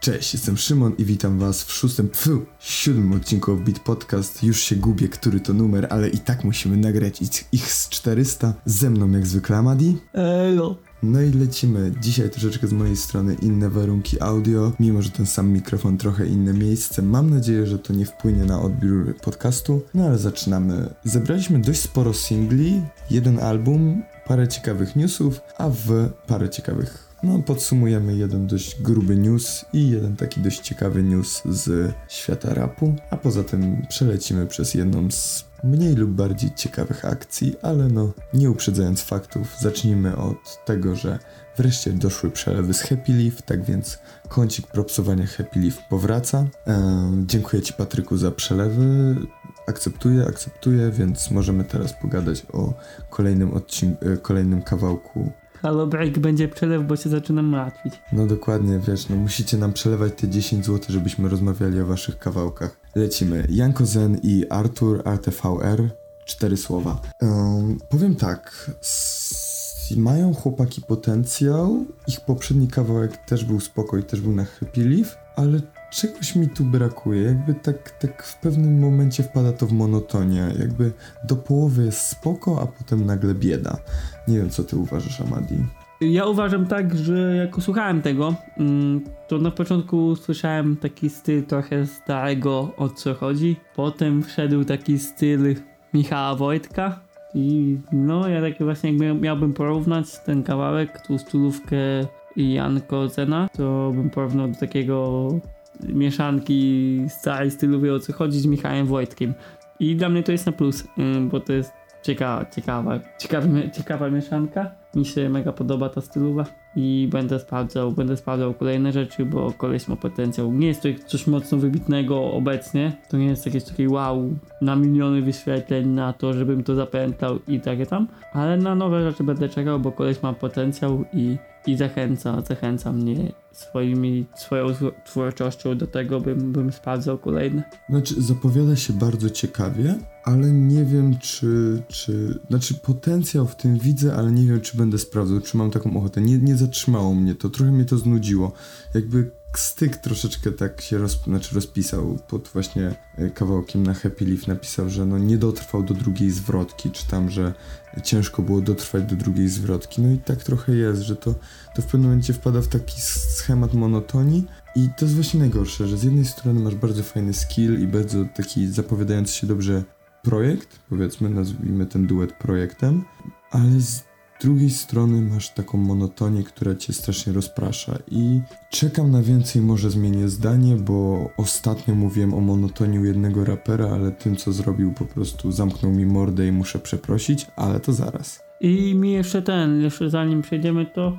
Cześć, jestem Szymon i witam was w szóstym, pfu, siódmym odcinku Beat Podcast. Już się gubię, który to numer, ale i tak musimy nagrać ich, ich z 400. Ze mną jak zwykle Amadi. Elo. No i lecimy. Dzisiaj troszeczkę z mojej strony inne warunki audio, mimo że ten sam mikrofon, trochę inne miejsce. Mam nadzieję, że to nie wpłynie na odbiór podcastu. No ale zaczynamy. Zebraliśmy dość sporo singli, jeden album, parę ciekawych newsów, a w parę ciekawych no, podsumujemy jeden dość gruby news i jeden taki dość ciekawy news z świata rapu, a poza tym przelecimy przez jedną z mniej lub bardziej ciekawych akcji, ale no, nie uprzedzając faktów, zacznijmy od tego, że wreszcie doszły przelewy z Happy Leaf, tak więc kącik propsowania Happy Leaf powraca. Ehm, dziękuję Ci Patryku za przelewy. Akceptuję, akceptuję, więc możemy teraz pogadać o kolejnym odcinku, kolejnym kawałku Halo break będzie przelew, bo się zaczynam martwić. No dokładnie, wiesz, no musicie nam przelewać te 10 zł, żebyśmy rozmawiali o waszych kawałkach. Lecimy. Janko Zen i Artur RTVR. Cztery słowa. Um, powiem tak. Mają chłopaki potencjał. Ich poprzedni kawałek też był spoko i też był na Happy Leaf, ale czegoś mi tu brakuje. Jakby tak, tak w pewnym momencie wpada to w monotonię. Jakby do połowy jest spoko, a potem nagle bieda. Nie wiem, co ty uważasz, Amadi. Ja uważam tak, że jak słuchałem tego, mm, to na początku słyszałem taki styl trochę starego, o co chodzi. Potem wszedł taki styl Michała Wojtka. I no, ja tak właśnie jak miałbym porównać ten kawałek, tą stylówkę i Janko Zena, to bym porównał do takiego mieszanki starej stylowej o co chodzi z Michałem Wojtkiem. I dla mnie to jest na plus, bo to jest ciekawa, ciekawa, ciekawa, ciekawa mieszanka. Mi się mega podoba ta stylowa i będę sprawdzał, będę sprawdzał kolejne rzeczy, bo koleś ma potencjał. Nie jest to coś mocno wybitnego obecnie, to nie jest jakieś takie wow, na miliony wyświetleń, na to, żebym to zapamiętał i takie tam, ale na nowe rzeczy będę czekał, bo koleś ma potencjał i, i zachęca, zachęca mnie swoimi, swoją twórczością do tego, bym, bym sprawdzał kolejne. Znaczy, zapowiada się bardzo ciekawie, ale nie wiem, czy, czy. Znaczy, potencjał w tym widzę, ale nie wiem, czy będę sprawdzał, czy mam taką ochotę. Nie, nie zatrzymało mnie to, trochę mnie to znudziło. Jakby styk troszeczkę tak się roz, znaczy rozpisał pod właśnie e, kawałkiem na Happy Leaf napisał, że no nie dotrwał do drugiej zwrotki, czy tam, że ciężko było dotrwać do drugiej zwrotki. No i tak trochę jest, że to, to w pewnym momencie wpada w taki schemat monotonii i to jest właśnie najgorsze, że z jednej strony masz bardzo fajny skill i bardzo taki zapowiadający się dobrze projekt, powiedzmy, nazwijmy ten duet projektem, ale z drugiej strony masz taką monotonię, która cię strasznie rozprasza i czekam na więcej, może zmienię zdanie, bo ostatnio mówiłem o monotonii u jednego rapera, ale tym co zrobił po prostu zamknął mi mordę i muszę przeprosić, ale to zaraz. I mi jeszcze ten, jeszcze zanim przejdziemy to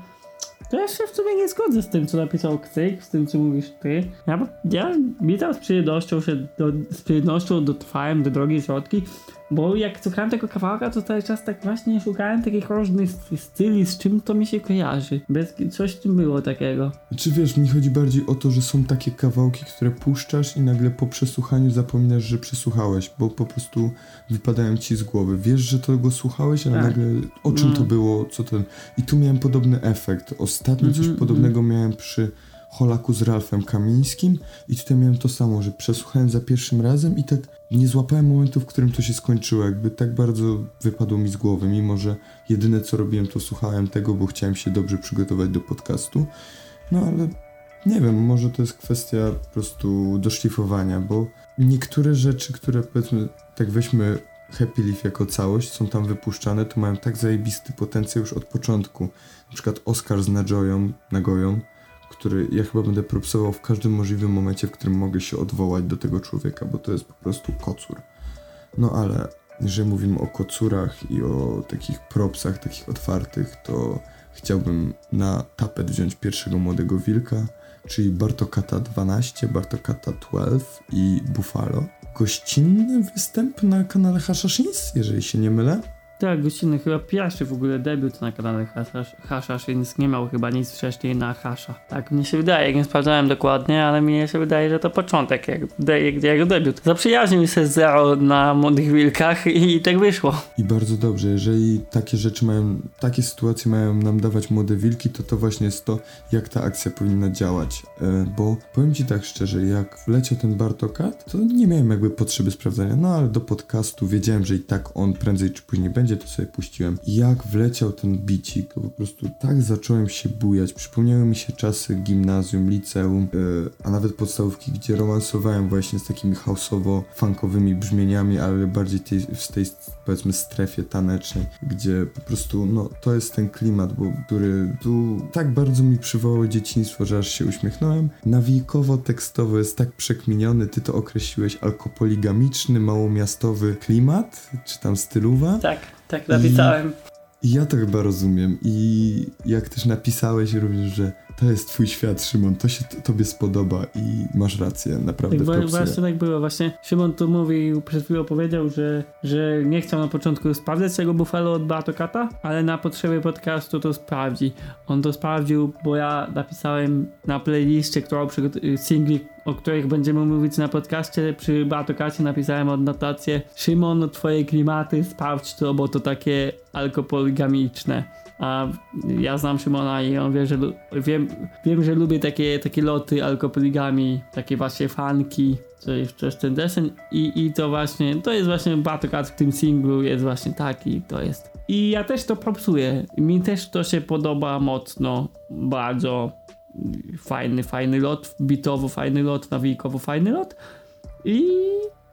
to ja się w sumie nie zgodzę z tym, co napisał Kcyk, z tym, co mówisz ty. Ja, ja mi tam z przyjemnością się, do, z przyjemnością dotrwałem do drogi środki, bo jak słuchałem tego kawałka, to cały czas tak właśnie szukałem takich różnych styli, z czym to mi się kojarzy. Bez, coś w tym było takiego. Czy wiesz, mi chodzi bardziej o to, że są takie kawałki, które puszczasz i nagle po przesłuchaniu zapominasz, że przesłuchałeś, bo po prostu wypadają ci z głowy. Wiesz, że to go słuchałeś, ale tak. nagle o czym no. to było, co ten... I tu miałem podobny efekt. Ostatnio mm -hmm, coś mm -hmm. podobnego miałem przy Holaku z Ralfem Kamińskim i tutaj miałem to samo, że przesłuchałem za pierwszym razem i tak nie złapałem momentu, w którym to się skończyło, jakby tak bardzo wypadło mi z głowy, mimo że jedyne co robiłem to słuchałem tego, bo chciałem się dobrze przygotować do podcastu, no ale nie wiem, może to jest kwestia po prostu doszlifowania, bo niektóre rzeczy, które powiedzmy, tak weźmy Happy Leaf jako całość, są tam wypuszczane, to mają tak zajebisty potencjał już od początku. Na przykład Oscar z Najoyą, Nagoją, który ja chyba będę propsował w każdym możliwym momencie, w którym mogę się odwołać do tego człowieka, bo to jest po prostu kocur. No ale jeżeli mówimy o kocurach i o takich propsach, takich otwartych, to chciałbym na tapet wziąć pierwszego młodego wilka, czyli Bartokata 12, Bartokata 12 i Buffalo. Gościnny występ na kanale Hashashins, jeżeli się nie mylę. Tak, gościnny, chyba pierwszy w ogóle debiut na kanale Hashash, Hashash, więc nie miał chyba nic wcześniej na Hasha. Tak, mnie się wydaje, nie sprawdzałem dokładnie, ale mnie się wydaje, że to początek, jak, de, jak jego debiut. Zaprzyjaźnił się Zero na Młodych Wilkach i tak wyszło. I bardzo dobrze, jeżeli takie rzeczy mają, takie sytuacje mają nam dawać Młode Wilki, to to właśnie jest to, jak ta akcja powinna działać. E, bo powiem ci tak szczerze, jak wleciał ten Bartokat, to nie miałem jakby potrzeby sprawdzania, no ale do podcastu wiedziałem, że i tak on prędzej czy później będzie, to sobie puściłem. Jak wleciał ten bicik, to po prostu tak zacząłem się bujać. Przypomniały mi się czasy gimnazjum, liceum, yy, a nawet podstawówki, gdzie romansowałem właśnie z takimi houseowo-funkowymi brzmieniami, ale bardziej tej, w tej powiedzmy strefie tanecznej, gdzie po prostu no to jest ten klimat, bo który tu tak bardzo mi przywołał dzieciństwo, że aż się uśmiechnąłem. Nawijkowo tekstowo jest tak przekminiony, ty to określiłeś alkopoligamiczny, małomiastowy klimat, czy tam stylowa. Tak, tak napisałem. I ja to chyba rozumiem. I jak też napisałeś również, że to jest twój świat, Szymon, to się tobie spodoba i masz rację, naprawdę tak, Właśnie tak było, właśnie Szymon tu mówił, przed chwilą powiedział, że, że nie chciał na początku sprawdzać tego Buffalo od Batokata, ale na potrzeby podcastu to sprawdzi. On to sprawdził, bo ja napisałem na playliście, którą singli, o których będziemy mówić na podcaście, przy Batokacie napisałem odnotację Szymon, twoje klimaty, sprawdź to, bo to takie alkopoligamiczne. A ja znam Szymona i on wie, że wiem, wiem, że lubię takie, takie loty alkopoligami, takie właśnie fanki, jeszcze jest ten desen i, i to właśnie, to jest właśnie Battlecat w tym singlu jest właśnie taki, to jest. I ja też to propsuję, mi też to się podoba mocno, bardzo. Fajny, fajny lot, bitowo fajny lot, nawijkowo fajny lot. I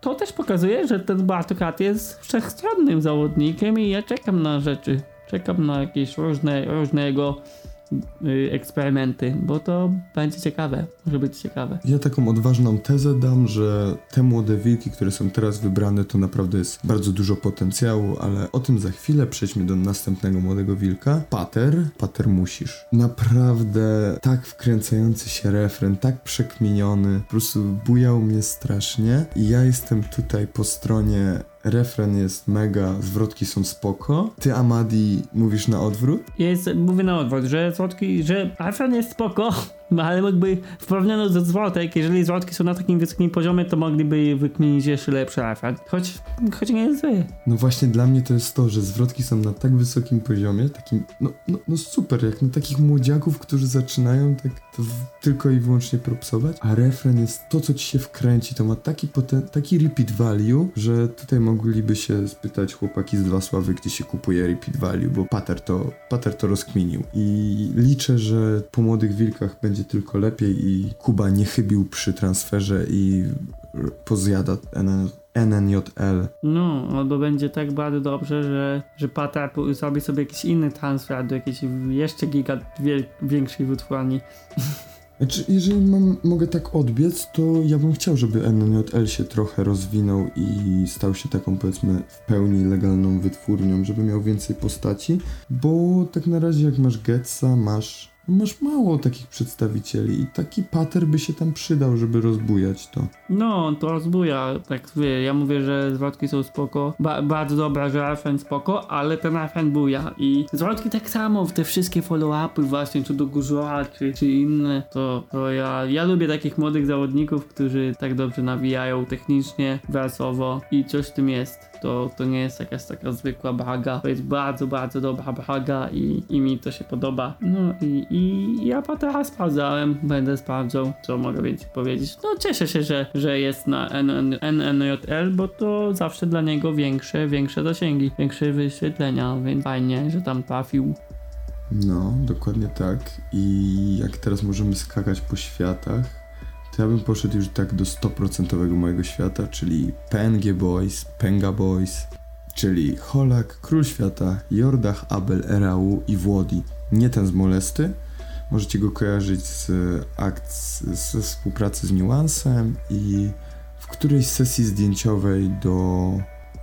to też pokazuje, że ten Battlecat jest wszechstronnym zawodnikiem i ja czekam na rzeczy czekam na jakieś różne, różnego y, eksperymenty, bo to będzie ciekawe, może być ciekawe. Ja taką odważną tezę dam, że te młode wilki, które są teraz wybrane, to naprawdę jest bardzo dużo potencjału, ale o tym za chwilę przejdźmy do następnego młodego wilka. Pater, Pater musisz. Naprawdę tak wkręcający się refren, tak przekminiony, po prostu bujał mnie strasznie i ja jestem tutaj po stronie refren jest mega, zwrotki są spoko. Ty, Amadi, mówisz na odwrót? Jest, mówię na odwrót, że zwrotki, że refren jest spoko, ale jakby w porównaniu do zwrotek, jeżeli zwrotki są na takim wysokim poziomie, to mogliby wykminić jeszcze lepszy refren. Choć, choć nie jest zły. No właśnie dla mnie to jest to, że zwrotki są na tak wysokim poziomie, takim, no, no, no super, jak na takich młodziaków, którzy zaczynają tak w, tylko i wyłącznie propsować, a refren jest to, co ci się wkręci, to ma taki, poten, taki repeat value, że tutaj mogliby się spytać chłopaki z Dwa Sławy, gdzie się kupuje repeat value, bo Pater to, Pater to rozkminił. I liczę, że po Młodych Wilkach będzie będzie tylko lepiej i Kuba nie chybił przy transferze i pozjada NN, NNJL. No, albo będzie tak bardzo dobrze, że, że Pata zrobi sobie jakiś inny transfer do jakiejś jeszcze giga większej wytwórni. Znaczy, jeżeli mam, mogę tak odbiec, to ja bym chciał, żeby NNJL się trochę rozwinął i stał się taką, powiedzmy, w pełni legalną wytwórnią, żeby miał więcej postaci, bo tak na razie jak masz Getsa, masz Masz mało takich przedstawicieli i taki pater by się tam przydał, żeby rozbujać to. No, to rozbuja, tak wie, ja mówię, że zwrotki są spoko, ba bardzo dobra, że Arfen spoko, ale ten Arfen buja i zwrotki tak samo, te wszystkie follow-upy właśnie, czy do Gurzoa, czy, czy inne, to, to ja, ja lubię takich młodych zawodników, którzy tak dobrze nawijają technicznie, wersowo i coś w tym jest to, to nie jest jakaś taka zwykła baga. To jest bardzo, bardzo dobra baga i, i mi to się podoba. No i, i ja Patera sprawdzałem, będę sprawdzał, co mogę więcej powiedzieć. No cieszę się, że, że jest na NNJL, bo to zawsze dla niego większe, większe zasięgi, większe wyświetlenia, więc fajnie, że tam trafił. No, dokładnie tak. I jak teraz możemy skakać po światach, to ja bym poszedł już tak do 100% mojego świata, czyli PNG Boys, Penga Boys, czyli Holak, Król Świata, Jordach, Abel, Erau i Włodi. Nie ten z Molesty. Możecie go kojarzyć z akt, ze współpracy z Nuansem i w którejś sesji zdjęciowej do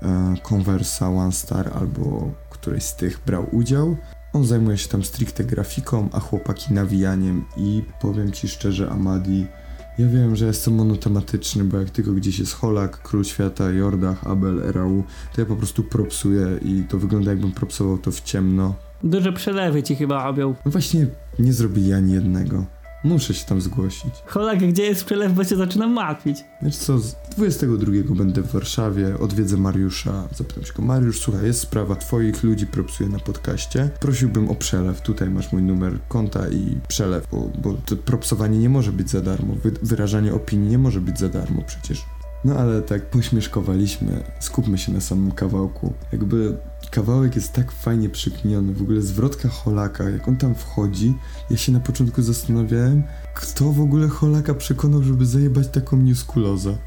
e, Conversa One Star albo którejś z tych brał udział. On zajmuje się tam stricte grafiką, a chłopaki nawijaniem i powiem ci szczerze, Amadi, Ja wiem, że jestem monotematyczny, bo jak tylko gdzieś jest Holak, Król Świata, Jordach, Abel, Erau, to ja po prostu propsuję i to wygląda jakbym propsował to w ciemno. Duże przelewy ci chyba robią. No właśnie nie zrobili ani jednego. Muszę się tam zgłosić. Holak, gdzie jest przelew, bo się zaczynam martwić. Wiesz co, z 22 będę w Warszawie, odwiedzę Mariusza, zapytam się go, Mariusz, słuchaj, jest sprawa twoich ludzi, propsuję na podcaście, prosiłbym o przelew, tutaj masz mój numer konta i przelew, bo, bo to propsowanie nie może być za darmo, wy, wyrażanie opinii nie może być za darmo przecież. No ale tak pośmieszkowaliśmy, skupmy się na samym kawałku. Jakby kawałek jest tak fajnie przykminiony, w ogóle zwrotka Holaka, jak on tam wchodzi, ja się na początku zastanawiałem, kto w ogóle Holaka przekonał, żeby zajebać taką newskulozę.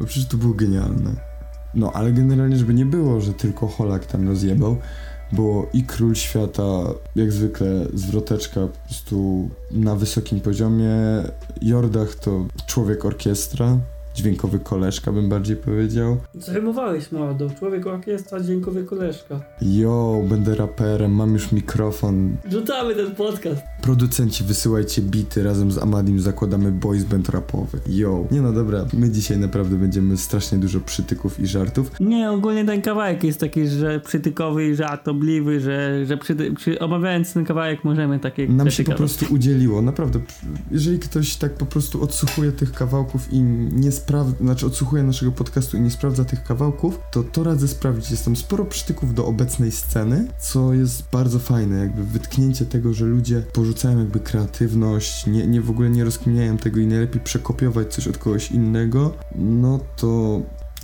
Bo przecież to było genialne. No, ale generalnie, żeby nie było, że tylko Holak tam rozjebał, bo i Król Świata, jak zwykle, zwroteczka po prostu na wysokim poziomie. Jordach to człowiek orkiestra, dźwiękowy koleżka bym bardziej powiedział. Zrymowałeś mordo, człowiek orkiestra, dźwiękowy koleżka. Jo, będę raperem, mam już mikrofon. Rzucamy ten podcast. Producenci, wysyłajcie bity, razem z Amadim zakładamy boys band rapowy. Yo. Nie no dobra, my dzisiaj naprawdę będziemy strasznie dużo przytyków i żartów. Nie, ogólnie ten kawałek jest taki, że przytykowy i żartobliwy, że, że przy, przy, omawiając ten kawałek możemy takie Nam się po prostu udzieliło, naprawdę. Jeżeli ktoś tak po prostu odsłuchuje tych kawałków i nie sprawdza, znaczy odsłuchuje naszego podcastu i nie sprawdza tych kawałków, to to radzę sprawdzić. Jest tam sporo przytyków do obecnej sceny, co jest bardzo fajne, jakby wytknięcie tego, że ludzie porzucają jakby kreatywność, nie, nie w ogóle nie rozkminiają tego i najlepiej przekopiować coś od kogoś innego, no to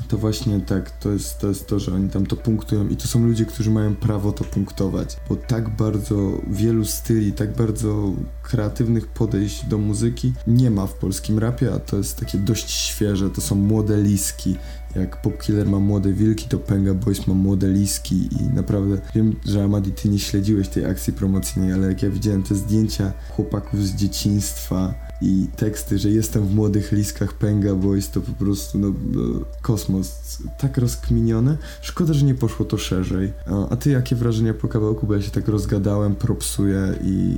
to właśnie tak, to jest, to jest to, że oni tam to punktują i to są ludzie, którzy mają prawo to punktować, bo tak bardzo wielu styli, tak bardzo kreatywnych podejść do muzyki nie ma w polskim rapie, a to jest takie dość świeże, to są młode liski. Jak Popkiller ma młode wilki, to Penga Boys ma młode liski i naprawdę wiem, że Amadi, ty nie śledziłeś tej akcji promocyjnej, ale jak ja widziałem te zdjęcia chłopaków z dzieciństwa i teksty, że jestem w młodych liskach Penga Boys, to po prostu no, no kosmos, tak rozkminione. Szkoda, że nie poszło to szerzej. A, a ty jakie wrażenia po kawałku, bo ja się tak rozgadałem, propsuję i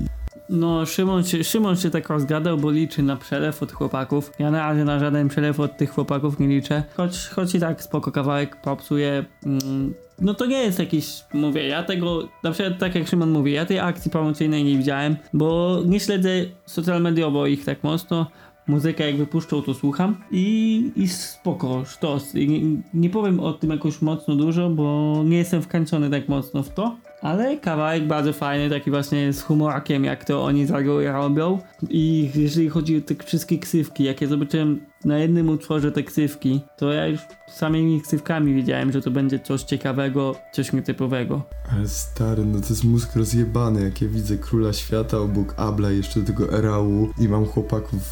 No, Szymon się, Szymon się tak rozgadał, bo liczy na przelew od chłopaków. Ja na razie na żaden przelew od tych chłopaków nie liczę. Choć, choć i tak spoko kawałek popsuje. Mm, no to nie jest jakiś, mówię, ja tego, na przykład tak jak Szymon mówi, ja tej akcji promocyjnej nie widziałem, bo nie śledzę social mediowo ich tak mocno. Muzykę jak wypuszczą, to słucham i, i spoko, sztos. I nie, nie powiem o tym jakoś mocno dużo, bo nie jestem wkręcony tak mocno w to. Ale kawałek bardzo fajny, taki właśnie z humorkiem, jak to oni z reguły robią. I jeżeli chodzi o te wszystkie ksywki, jak ja zobaczyłem na jednym utworze te ksywki, to ja już samymi ksywkami wiedziałem, że to będzie coś ciekawego, coś nietypowego. Ale stary, no to jest mózg rozjebany, jak ja widzę Króla Świata obok Abla, jeszcze do tego Erału i mam chłopaków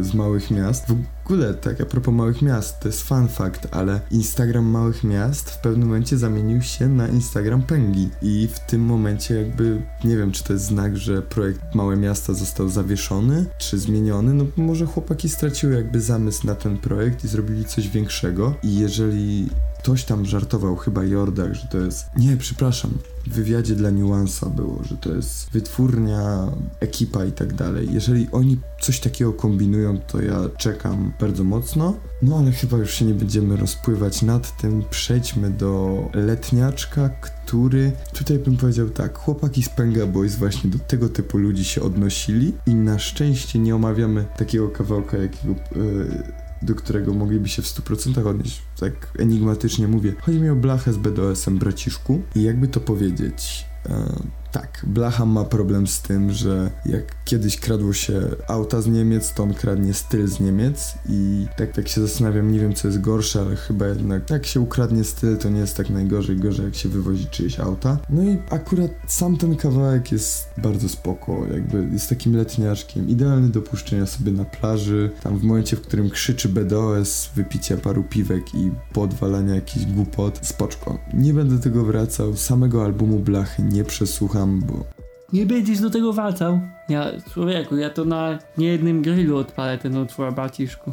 z, małych miast. W ogóle, tak, a propos małych miast, to jest fun fact, ale Instagram małych miast w pewnym momencie zamienił się na Instagram Pęgi i w tym momencie jakby, nie wiem, czy to jest znak, że projekt Małe Miasta został zawieszony, czy zmieniony, no może chłopaki straciły jakby zamysł na ten projekt i zrobili coś większego i jeżeli ktoś tam żartował, chyba Jordach, że to jest. Nie, przepraszam. W wywiadzie dla Niuansa było, że to jest wytwórnia, ekipa i tak dalej. Jeżeli oni coś takiego kombinują, to ja czekam bardzo mocno. No ale chyba już się nie będziemy rozpływać nad tym. Przejdźmy do letniaczka, który tutaj bym powiedział tak, chłopaki z Penga Boys właśnie do tego typu ludzi się odnosili i na szczęście nie omawiamy takiego kawałka, jakiego. Yy, do którego mogliby się w 100% odnieść. Tak enigmatycznie mówię. Chodzi mi o blachę z BDS-em, braciszku. I jakby to powiedzieć... E, tak, Blacha ma problem z tym, że jak kiedyś kradło się auta z Niemiec, to on kradnie styl z Niemiec i tak tak się zastanawiam, nie wiem co jest gorsze, ale chyba jednak jak się ukradnie styl, to nie jest tak najgorzej, gorzej jak się wywozi czyjeś auta. No i akurat sam ten kawałek jest bardzo spoko, jakby jest takim letniaczkiem, idealny do puszczenia sobie na plaży, tam w momencie, w którym krzyczy BDOS, wypicia paru piwek i podwalania jakichś głupot, spoczko. Nie będę tego wracał, samego albumu Blachy nie przesłucham, bo Nie będziesz do tego wracał. Ja, człowieku, ja to na niejednym grillu odpalę ten utwór, braciszku.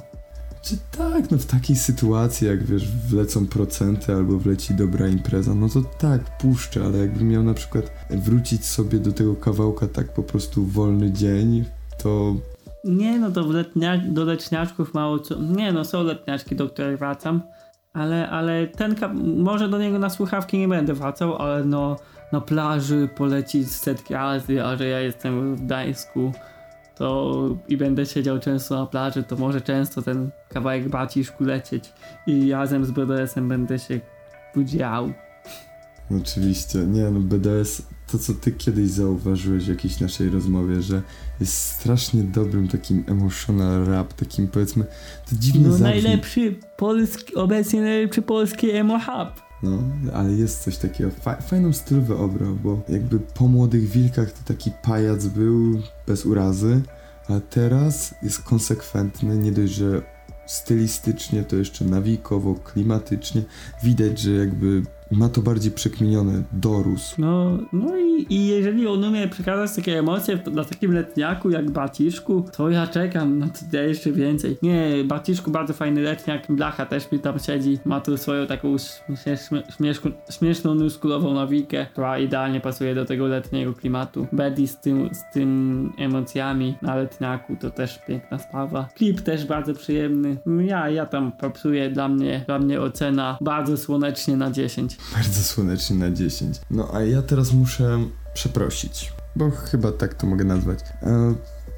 Czy tak, no w takiej sytuacji, jak wiesz, wlecą procenty albo wleci dobra impreza, no to tak, puszczę, ale jakbym miał na przykład wrócić sobie do tego kawałka tak po prostu wolny dzień, to Nie, no to w letnia, do letniaczków mało co. Nie, no są letniaczki, do których wracam. Ale, ale ten może do niego na słuchawki nie będę wracał, ale no na plaży polecić setki razy, a że ja jestem w Gdańsku to i będę siedział często na plaży, to może często ten kawałek baciszku lecieć i razem z BDS-em będę się budział. Oczywiście, nie no BDS, to co ty kiedyś zauważyłeś w jakiejś naszej rozmowie, że jest strasznie dobrym takim emotional rap, takim powiedzmy, to dziwnie No zabrzmi. najlepszy polski, obecnie najlepszy polski emo hub. No, ale jest coś takiego, fa fajną stylowy obraz, bo jakby po Młodych Wilkach to taki pajac był bez urazy, a teraz jest konsekwentny, nie dość, że stylistycznie, to jeszcze nawikowo, klimatycznie, widać, że jakby ma to bardziej przekminione, dorósł. No, no i, i jeżeli on umie przekazać takie emocje na takim letniaku jak Baciszku, to ja czekam na to jeszcze więcej. Nie, Baciszku bardzo fajny letniak, Blacha też mi tam siedzi, ma tu swoją taką śmieszną nuskulową nawikę, która idealnie pasuje do tego letniego klimatu. Betty z tym, z tym emocjami na letniaku to też piękna sprawa. Klip też bardzo przyjemny. Ja, ja tam popsuję, dla mnie, dla mnie ocena bardzo słonecznie na 10. Bardzo słonecznie na 10. No a ja teraz muszę przeprosić, bo chyba tak to mogę nazwać. E,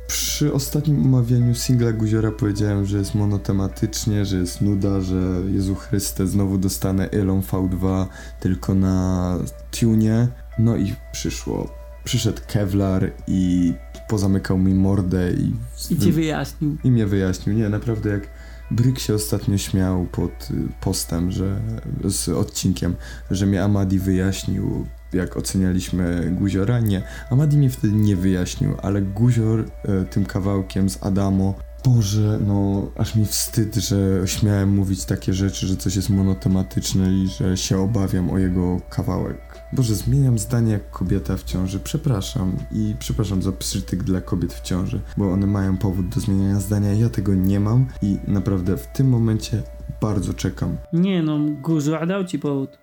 przy ostatnim omawianiu singla Guziora powiedziałem, że jest monotematycznie, że jest nuda, że Jezu Chryste znowu dostanę Elon V2 tylko na tunie. No i przyszło. Przyszedł Kevlar i pozamykał mi mordę i, I ci wyjaśnił. i mnie wyjaśnił. Nie, naprawdę jak Bryk się ostatnio śmiał pod y, postem, że z odcinkiem, że mnie Amadi wyjaśnił, jak ocenialiśmy Guziora. Nie, Amadi mnie wtedy nie wyjaśnił, ale Guzior y, tym kawałkiem z Adamo. Boże, no aż mi wstyd, że śmiałem mówić takie rzeczy, że coś jest monotematyczne i że się obawiam o jego kawałek. Boże, zmieniam zdanie jak kobieta w ciąży. Przepraszam i przepraszam za przytyk dla kobiet w ciąży, bo one mają powód do zmieniania zdania. Ja tego nie mam i naprawdę w tym momencie bardzo czekam. Nie no, Guzur dał ci powód.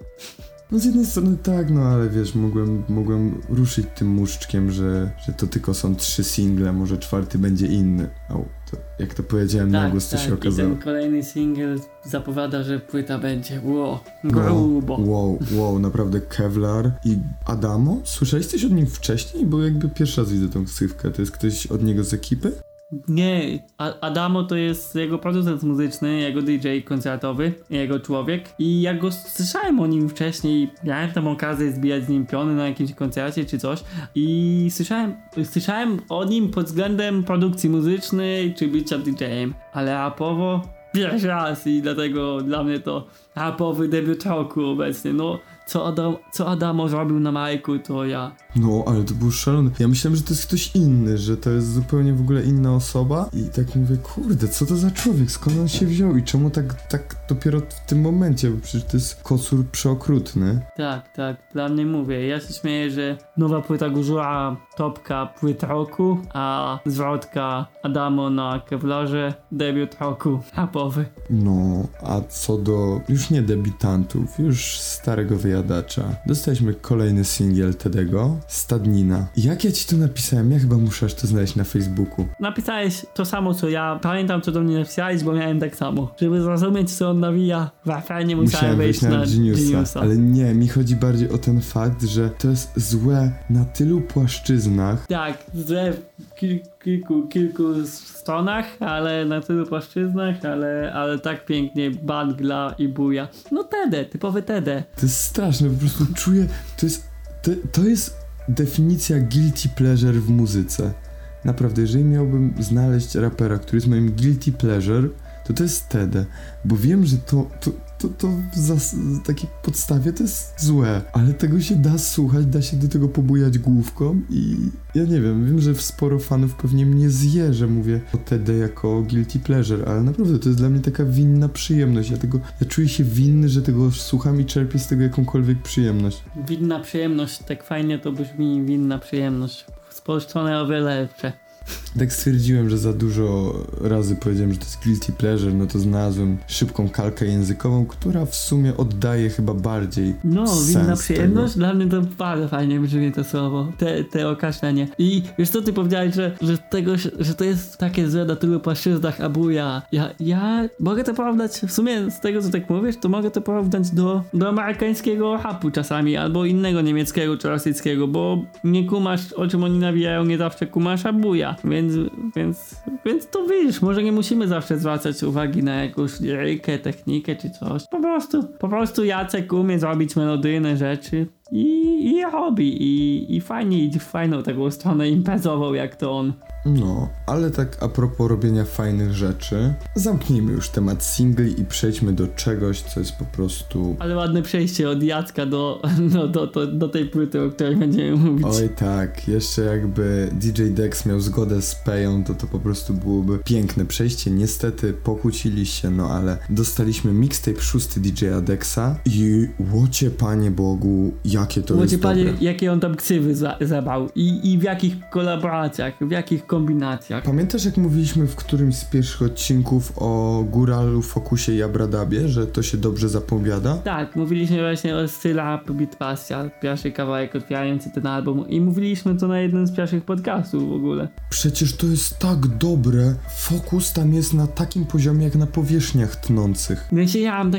No z jednej strony tak, no ale wiesz, mogłem, mogłem ruszyć tym muszczkiem, że, że to tylko są trzy single, może czwarty będzie inny. Au, to, jak to powiedziałem na głos, to się I okazało. ten kolejny single zapowiada, że płyta będzie, wow, No, grubo. wow, wow, naprawdę Kevlar i Adamo? Słyszałeś coś od nim wcześniej? Bo jakby pierwszy raz widzę tą ksywkę. To jest ktoś od niego z ekipy? Nie, Adamo to jest jego producent muzyczny, jego DJ koncertowy, jego człowiek. I ja go słyszałem o nim wcześniej, miałem tam okazję zbijać z nim piony na jakimś koncercie czy coś. I słyszałem, słyszałem o nim pod względem produkcji muzycznej czy bycia DJ-em, ale rapowo? Pierwszy raz i dlatego dla mnie to rapowy debiut roku obecnie, no co, Adam, co Adamo zrobił na Majku to ja No, ale to był szalony. Ja myślałem, że to jest ktoś inny, że to jest zupełnie w ogóle inna osoba i tak mówię, kurde, co to za człowiek, skąd on się wziął i czemu tak, tak dopiero w tym momencie, bo przecież to jest kocur przeokrutny. Tak, tak, dla mnie mówię. Ja się śmieję, że nowa płyta Guzura topka płyt roku, a zwrotka Adamo na Kevlarze debiut roku rapowy. No, a co do już nie debiutantów, już starego wyjadacza, dostaliśmy kolejny singiel Tedego, Stadnina. Jak ja ci to napisałem? Ja chyba muszę to znaleźć na Facebooku. Napisałeś to samo co ja. Pamiętam co do mnie napisałeś, bo miałem tak samo. Żeby zrozumieć co on nawija, w afranie musiałem Musiałem wejść na, na Geniusa, Geniusa. ale nie, mi chodzi bardziej o ten fakt, że to jest złe na tylu płaszczyznach. Tak, w kil, kilku, kilku stronach, ale na tylu płaszczyznach, ale, ale tak pięknie bangla i buja. No Tede, typowy Tede. To jest straszne, po prostu czuję, to jest, to, to jest definicja guilty pleasure w muzyce. Naprawdę, jeżeli miałbym znaleźć rapera, który jest moim guilty pleasure, to to jest Tede, bo wiem, że to, to, to, to w zas- takiej podstawie to jest złe, ale tego się da słuchać, da się do tego pobujać główką i ja nie wiem, wiem, że sporo fanów pewnie mnie zje, że mówię o Tede jako guilty pleasure, ale naprawdę to jest dla mnie taka winna przyjemność, ja tego, ja czuję się winny, że tego słucham i czerpię z tego jakąkolwiek przyjemność. Winna przyjemność, tak fajnie to brzmi, winna przyjemność. Spolszczone o wiele lepsze. Tak stwierdziłem, że za dużo razy powiedziałem, że to jest guilty pleasure, no to znalazłem szybką kalkę językową, która w sumie oddaje chyba bardziej No, winna przyjemność, Tego. dla mnie to bardzo fajnie brzmi to słowo, te, te określenie. I wiesz co ty powiedziałeś, że, że, tego, że to jest takie złe na tylu płaszczyznach abuja. Ja, ja mogę to porównać, w sumie z tego co tak mówisz, to mogę to porównać do, do amerykańskiego hapu czasami, albo innego niemieckiego czy rosyjskiego, bo nie kumasz o czym oni nawijają, nie zawsze kumasz więc, więc, więc to widzisz, może nie musimy zawsze zwracać uwagi na jakąś lirykę, technikę czy coś. Po prostu, po prostu Jacek umie zrobić melodyjne rzeczy i, i robi i, i fajnie idzie w fajną taką stronę imprezową jak to on. No, ale tak a propos robienia fajnych rzeczy, zamknijmy już temat singli i przejdźmy do czegoś, co jest po prostu... Ale ładne przejście od Jacka do, no, do, do, do tej płyty, o której będziemy mówić. Oj tak, jeszcze jakby DJ Dex miał zgodę z Peją, to to po prostu byłoby piękne przejście. Niestety pokłócili się, no ale dostaliśmy mixtape szósty DJ-a Dexa i łocie panie Bogu, jakie to Łocie jest panie, dobre. jakie on tam ksywy za, zabrał I, i w jakich kolaboracjach, w jakich kombinacjach. Pamiętasz jak mówiliśmy w którymś z pierwszych odcinków o Góralu, Fokusie i Abradabie, że to się dobrze zapowiada? Tak, mówiliśmy właśnie o Syllab Beat pierwszy kawałek otwierający ten album i mówiliśmy to na jednym z pierwszych podcastów w ogóle. Przecież to jest tak dobre. Fokus tam jest na takim poziomie jak na powierzchniach tnących. Ja się jałam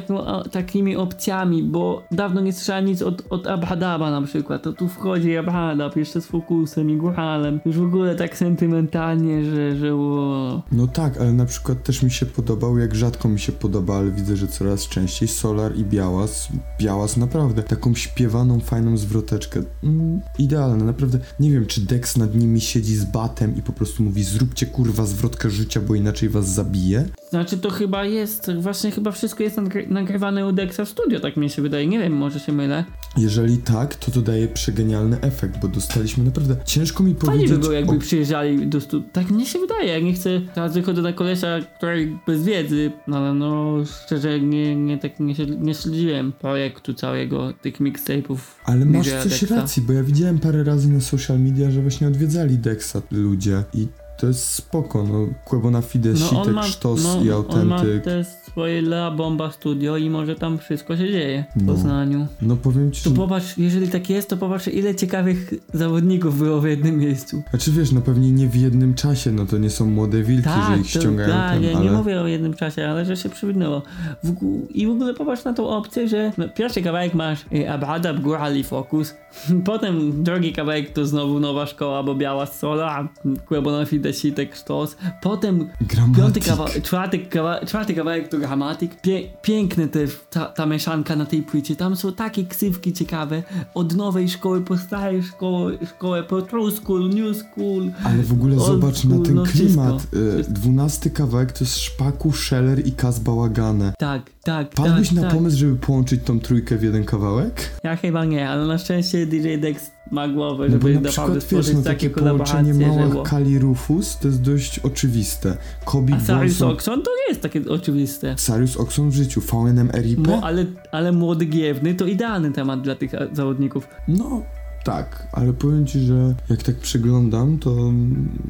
takimi opcjami, bo dawno nie słyszałem nic od, od Abhadaba na przykład. To tu wchodzi Abhadab jeszcze z Fokusem i Góralem. Już w ogóle tak sentymentalnie, że, że o. No tak, ale na przykład też mi się podobał, jak rzadko mi się podoba, ale widzę, że coraz częściej Solar i Białas. Białas naprawdę taką śpiewaną, fajną zwroteczkę. Mm, idealne, naprawdę. Nie wiem, czy Dex nad nimi siedzi z batem i po prostu mówi zróbcie kurwa zwrotkę życia, bo inaczej was zabije. Znaczy to chyba jest, właśnie chyba wszystko jest nagry- nagrywane u Dexa w studio, tak mi się wydaje. Nie wiem, może się mylę. Jeżeli tak, to to daje przegenialny efekt, bo dostaliśmy naprawdę... Ciężko mi Fajnie powiedzieć... by było, jakby o- przyjeżdżali do studia. Tak mnie się wydaje, jak nie chcę, teraz wychodzę na kolesia, który bez wiedzy, no ale no szczerze nie, nie tak nie, nie śledziłem projektu całego, tych mixtape'ów. Ale masz coś Dexa. racji, bo ja widziałem parę razy na social media, że właśnie odwiedzali Dexa ludzie i to jest spoko, no Kłebona Fide, Sitek, Sztos i no, on ma Autentyk. swoje La Bomba Studio i może tam wszystko się dzieje w No. Poznaniu. No powiem ci, To popatrz, jeżeli tak jest, to popatrz ile ciekawych zawodników było w jednym miejscu. Znaczy wiesz, no pewnie nie w jednym czasie, no to nie są młode wilki, że ich to- ściągają tak, ten, ja ale... nie mówię o jednym czasie, ale że się ogó- I w ogóle popatrz na tą opcję, że no, pierwszy kawałek masz y, Abadab, Góral i Focus, potem drugi kawałek to znowu nowa szkoła, bo Biała Sola, Kłebona Fide, Sitek, Sztos, potem piąty Gramatik. kawałek, czwarty, kawa, czwarty kawałek to Gramatik, Pie, piękne te, ta, ta mieszanka na tej płycie, tam są takie ksywki ciekawe, od nowej szkoły po starej szkoły, szkołę po true school, new school, Ale w ogóle zobacz na school, ten no klimat. Y, Dwunasty kawałek to jest Szpaku, Scheller i Kaz Bałagane. Tak, tak, Padłeś tak, na tak. pomysł, żeby połączyć tą trójkę w jeden kawałek? Ja chyba nie, ale na szczęście DJ Dex ma głowę, No żeby na naprawdę przykład wiesz, stworzyć no takie takie połączenie kolaboracje, że... małych Kali Rufus to jest dość oczywiste. Kobi A Sarius Bonson, Oxon to nie jest takie oczywiste. Sarius Oxon w życiu, VNM RIP? Mo, ale, ale młody Giewny to idealny temat dla tych zawodników. No, tak, ale powiem ci, że jak tak przeglądam to,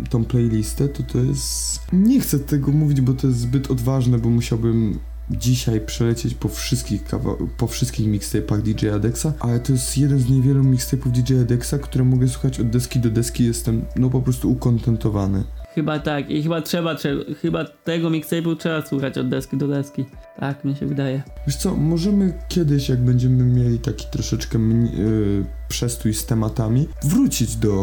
tą playlistę, to to jest... Nie chcę tego mówić, bo to jest zbyt odważne, bo musiałbym dzisiaj przelecieć po wszystkich kawa- po wszystkich mixtape'ach DJ Adexa, ale to jest jeden z niewielu mixtape'ów DJ Adexa, które mogę słuchać od deski do deski, jestem no po prostu ukontentowany. Chyba tak i chyba trzeba, trzeba chyba tego mixtape'u trzeba słuchać od deski do deski. Tak mi się wydaje. Wiesz co, możemy kiedyś, jak będziemy mieli taki troszeczkę mni- yy, przestój z tematami, wrócić do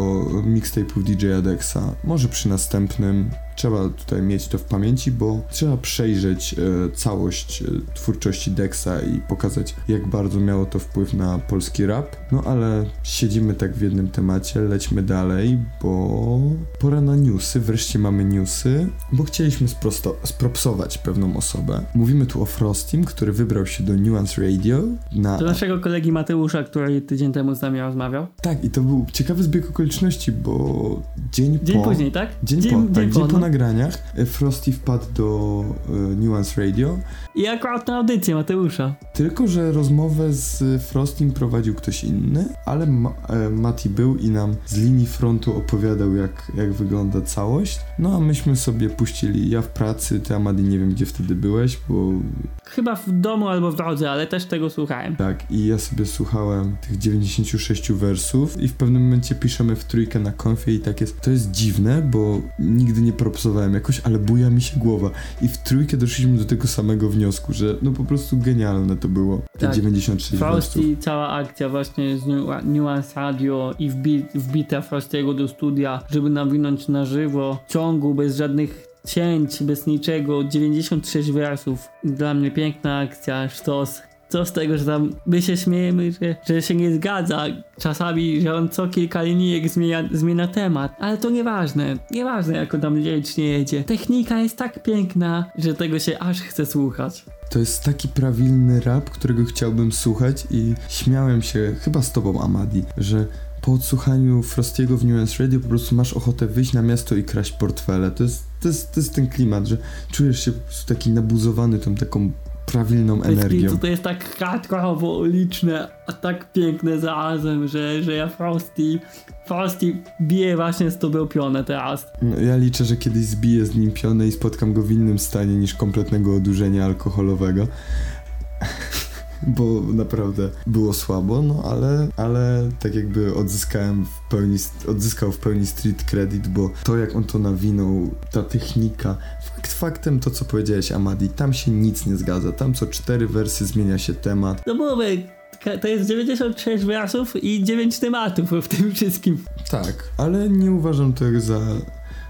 mixtape'ów DJ Adexa. Może przy następnym. Trzeba tutaj mieć to w pamięci, bo trzeba przejrzeć e, całość e, twórczości Dexa i pokazać, jak bardzo miało to wpływ na polski rap. No ale siedzimy tak w jednym temacie, lećmy dalej, bo pora na newsy. Wreszcie mamy newsy, bo chcieliśmy sprosto- spropsować pewną osobę. Mówimy tu o Frostim, który wybrał się do Nuance Radio na Do naszego kolegi Mateusza, który tydzień temu z nami nami rozmawiał. Tak, i to był ciekawy zbieg okoliczności, bo dzień, Dzień po... później, tak? Dzień, dzień, po, dzień tak, po, dzień po no. nagraniach e, Frosty wpadł do Nuance Radio, I akurat na audycję Mateusza. tylko że rozmowę z Frostym prowadził ktoś inny, ale Ma e, Mati był i nam z linii frontu opowiadał jak, jak wygląda całość. No a myśmy sobie puścili, ja w pracy, ty Amadi nie wiem gdzie wtedy byłeś, bo Chyba w domu albo w drodze, ale też tego słuchałem. tak i ja sobie słuchałem tych 96 wersów i w pewnym momencie piszemy w trójkę na konfie i tak jest, to jest dziwne, bo nigdy nie propsowałem jakoś, ale buja mi się głowa i w trójkę doszliśmy do tego samego wniosku, że no po prostu genialne to było, te Tak. 96 wersów. Frosty, cała akcja właśnie z Nu- Nuance Radio i wbi wbita Frostiego do studia, żeby nawinąć na żywo, w ciągu, bez żadnych cięć, bez niczego, 96 wersów. Dla mnie piękna akcja, sztos. Co z tego, że tam my się śmiejemy, że, że się nie zgadza. Czasami, że on co kilka linijek zmienia, zmienia temat. Ale to nieważne. Nieważne, jak on tam licznie jedzie. Technika jest tak piękna, że tego się aż chce słuchać. To jest taki prawilny rap, którego chciałbym słuchać i śmiałem się chyba z tobą Amadi, że po odsłuchaniu Frostiego w Nuance Radio po prostu masz ochotę wyjść na miasto i kraść portfele. To jest, to jest, to jest ten klimat, że czujesz się po prostu taki nabuzowany tą taką prawilną To energią. to jest tak hardkorowo liczne, a tak piękne zarazem, że, że ja Frosty, Frosty bije właśnie z tobą pionę teraz. No, ja liczę, że kiedyś zbiję z nim pionę i spotkam go w innym stanie niż kompletnego odurzenia alkoholowego. Bo naprawdę było słabo, no ale, ale tak jakby odzyskałem w pełni, odzyskał w pełni street credit, bo to jak on to nawinął, ta technika, fakt faktem to co powiedziałeś Amadi, tam się nic nie zgadza, tam co cztery wersy zmienia się temat, No mówię, to jest 96 wersów i 9 tematów w tym wszystkim. Tak, ale nie uważam tego za,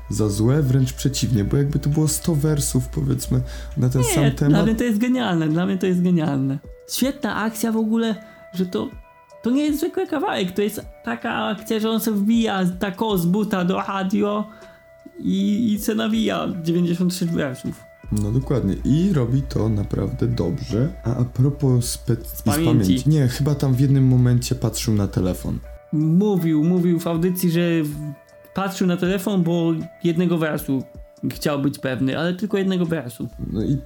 za złe, wręcz przeciwnie, bo jakby to było 100 wersów powiedzmy na ten Nie, sam dla temat. mnie to jest genialne, dla mnie to jest genialne. Świetna akcja w ogóle, że to to nie jest zwykły kawałek, to jest taka akcja, że on sobie wbija tako z buta do radio i, i se nawija 96 wersów. No dokładnie. I robi to naprawdę dobrze. A a propos spe... z pamięci. Nie, chyba tam w jednym momencie patrzył na telefon. Mówił, mówił w audycji, że patrzył na telefon, bo jednego wersu chciał być pewny, ale tylko jednego wersu. No i,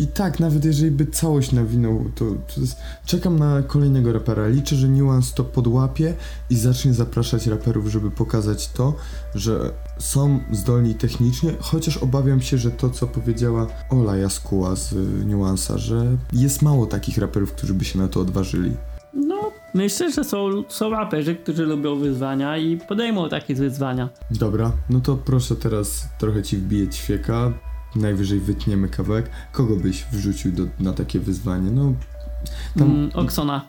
i tak, nawet jeżeli by całość nawinął, to, to jest... czekam na kolejnego rapera. Liczę, że Nuance to podłapie i zacznie zapraszać raperów, żeby pokazać to, że są zdolni technicznie, chociaż obawiam się, że to, co powiedziała Ola Jaskuła z y, Nuance'a, że jest mało takich raperów, którzy by się na to odważyli. No, myślę, że są, są raperzy, którzy lubią wyzwania i podejmą takie wyzwania. Dobra, no to proszę teraz trochę ci wbiję ćwieka. Najwyżej wytniemy kawałek. Kogo byś wrzucił do, na takie wyzwanie? No. Tam, Mm, Oksona.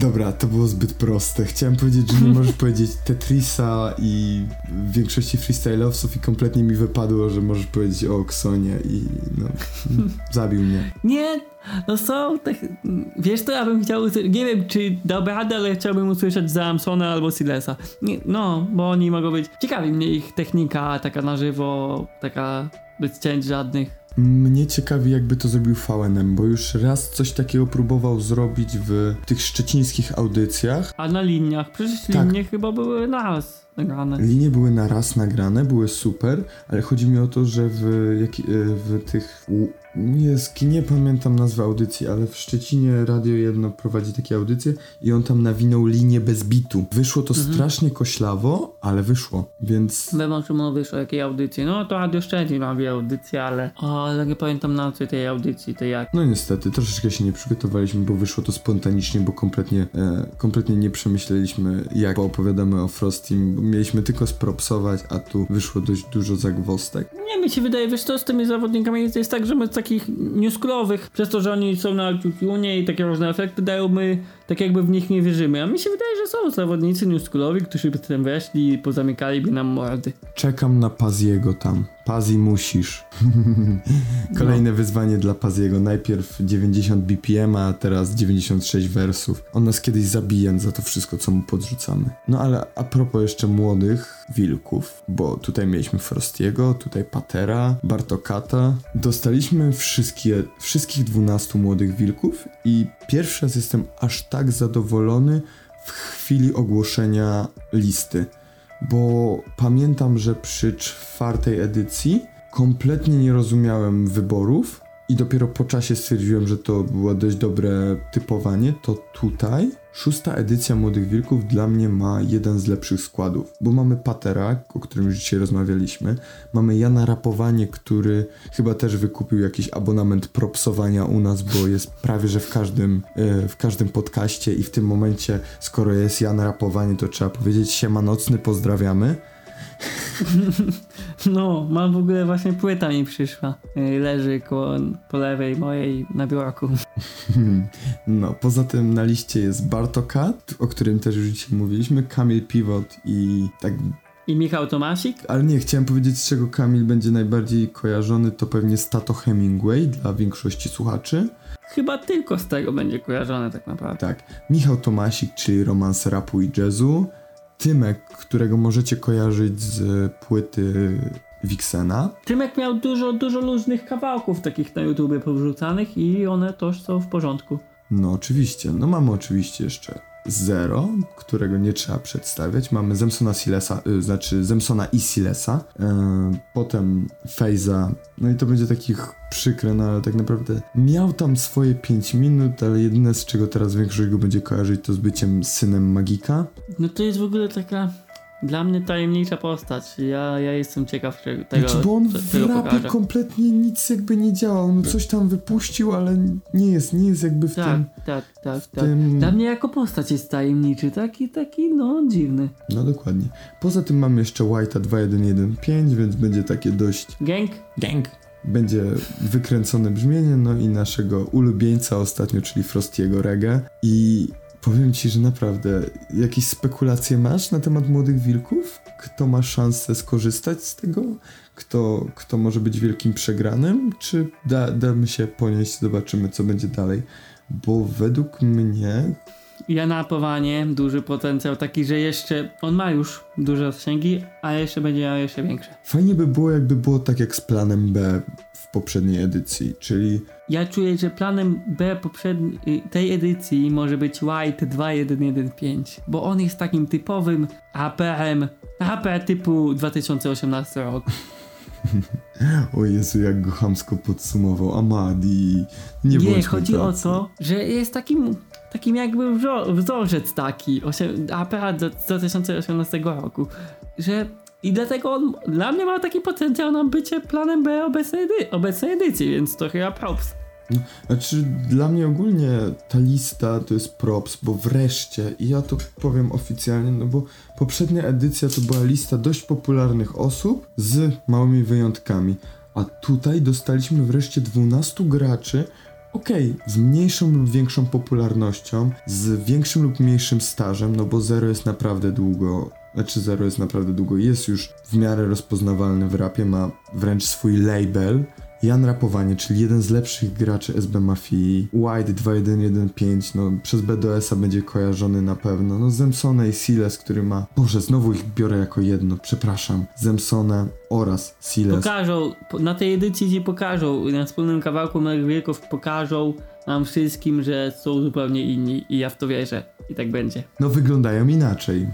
Dobra, to było zbyt proste. Chciałem powiedzieć, że nie możesz powiedzieć Tetrisa i w większości freestyle'owców i kompletnie mi wypadło, że możesz powiedzieć o Oksonie i no, zabił mnie. Nie, no są tak, wiesz to ja bym chciał nie wiem czy dałby radę, ale chciałbym usłyszeć Zamsona albo Silesa. Nie, no, bo oni mogą być, ciekawi mnie ich technika taka na żywo, taka bez cięć żadnych. Mnie ciekawi, jakby to zrobił VNM, bo już raz coś takiego próbował zrobić w tych szczecińskich audycjach. A na liniach, przecież Tak. linie chyba były nas nagrane. Linie były na raz nagrane, były super, ale chodzi mi o to, że w, jak, e, w tych. Jest, nie pamiętam nazwy audycji, ale w Szczecinie Radio Jedno prowadzi takie audycje i on tam nawinął linię bez bitu. Wyszło to Mhm. strasznie koślawo, ale wyszło, więc. O czym mówisz, o jakiej audycji. No to Radio Szczecin robi audycję, ale... Ale nie pamiętam nazwy tej audycji, to jak. No niestety, troszeczkę się nie przygotowaliśmy, bo wyszło to spontanicznie, bo kompletnie, e, kompletnie nie przemyśleliśmy, jak opowiadamy o Frostim. Mieliśmy tylko spropsować, a tu wyszło dość dużo zagwostek. Nie, mi się wydaje, wiesz co, z tymi zawodnikami jest, jest tak, że my z takich newskulowych, przez to, że oni są na autotune i takie różne efekty dają, my tak jakby w nich nie wierzymy. A mi się wydaje, że są zawodnicy newskulowi, którzy by tam weszli i pozamykaliby nam mordy. Czekam na Paziego tam. Pazi musisz. Kolejne wyzwanie dla Paziego. Najpierw 90 BPM, a teraz 96 wersów. On nas kiedyś zabije za to wszystko, co mu podrzucamy. No ale a propos jeszcze młodych wilków, bo tutaj mieliśmy Frostiego, tutaj Patera, Bartokata. Dostaliśmy wszystkie, wszystkich 12 młodych wilków i pierwszy raz jestem aż tak zadowolony w chwili ogłoszenia listy. Bo pamiętam, że przy czwartej edycji kompletnie nie rozumiałem wyborów i dopiero po czasie stwierdziłem, że to było dość dobre typowanie, to tutaj szósta edycja Młodych Wilków dla mnie ma jeden z lepszych składów, bo mamy Patera, o którym już dzisiaj rozmawialiśmy, mamy Jana Rapowanie, który chyba też wykupił jakiś abonament propsowania u nas, bo jest prawie, że w każdym, e, w każdym podcaście i w tym momencie, skoro jest Jan Rapowanie, to trzeba powiedzieć siema nocny, pozdrawiamy. No, mam w ogóle właśnie płyta mi przyszła. Y, Leży koło, po lewej mojej na biurku. No, poza tym na liście jest Bartokat, o którym też już dzisiaj mówiliśmy, Kamil Pivot i tak I Michał Tomasik? ale nie, chciałem powiedzieć, z czego Kamil będzie najbardziej kojarzony, to pewnie Stato Hemingway dla większości słuchaczy. Chyba tylko z tego będzie kojarzone tak naprawdę. Tak, Michał Tomasik, czyli romans rapu i jazzu. Tymek, którego możecie kojarzyć z płyty Wixena. Tymek miał dużo, dużo luźnych kawałków takich na YouTube powrzucanych i one też są w porządku. No oczywiście, no mamy oczywiście jeszcze Zero, którego nie trzeba przedstawiać. Mamy Zemsona Silesa, y, znaczy Zemsona i Silesa. Yy, potem Fejza. No i to będzie takich przykre, no ale tak naprawdę miał tam swoje 5 minut, ale jedyne z czego teraz większość go będzie kojarzyć to z byciem synem Magika. No to jest w ogóle taka dla mnie tajemnicza postać. Ja, ja jestem ciekaw czego- tego, Znaczy, bo on w rapie pokaże. kompletnie nic jakby nie działał. No coś tam wypuścił, ale nie jest, nie jest jakby w Tak, tym... tak, tak, tak. tym... Dla mnie jako postać jest tajemniczy, taki, taki, no dziwny. No dokładnie. Poza tym mamy jeszcze White'a 2115, więc będzie takie dość Gang? Gang. będzie wykręcone brzmienie, no i naszego ulubieńca ostatnio, czyli Frostiego Reggae. I powiem ci, że naprawdę jakieś spekulacje masz na temat młodych wilków? Kto ma szansę skorzystać z tego? Kto, kto może być wielkim przegranym? Czy da, damy się ponieść, zobaczymy co będzie dalej? Bo według mnie Ja napowanie, duży potencjał, taki, że jeszcze on ma już duże zasięgi, a jeszcze będzie miał jeszcze większe. fajnie by było, jakby było tak jak z planem B w poprzedniej edycji, czyli Ja czuję, że planem B poprzedniej tej edycji może być White 2115, bo on jest takim typowym APM, AP typu 2018 rok. O Jezu, jak go chamsko podsumował. Amadi. Nie, Nie, chodzi o tacy. to, że jest takim, takim jakby wzo- wzorzec taki, APA z 2018 roku, że i dlatego on dla mnie ma taki potencjał na bycie planem B obecnej, edy- obecnej edycji, więc to chyba props. Znaczy, dla mnie ogólnie ta lista to jest props, bo wreszcie, i ja to powiem oficjalnie, no bo poprzednia edycja to była lista dość popularnych osób z małymi wyjątkami. A tutaj dostaliśmy wreszcie 12 graczy, okej, z mniejszą lub większą popularnością, z większym lub mniejszym stażem, no bo Zero jest naprawdę długo, znaczy Zero jest naprawdę długo, jest już w miarę rozpoznawalny w rapie, ma wręcz swój label. Jan Rapowanie, czyli jeden z lepszych graczy SB Mafii, White 2115, no przez BDS-a będzie kojarzony na pewno, no Zemsone i Siles, który ma, boże znowu ich biorę jako jedno, przepraszam, Zemsone oraz Siles. Pokażą, po- na tej edycji ci pokażą, na wspólnym kawałku Małych Wilków pokażą nam wszystkim, że są zupełnie inni i ja w to wierzę. I tak będzie. no wyglądają inaczej.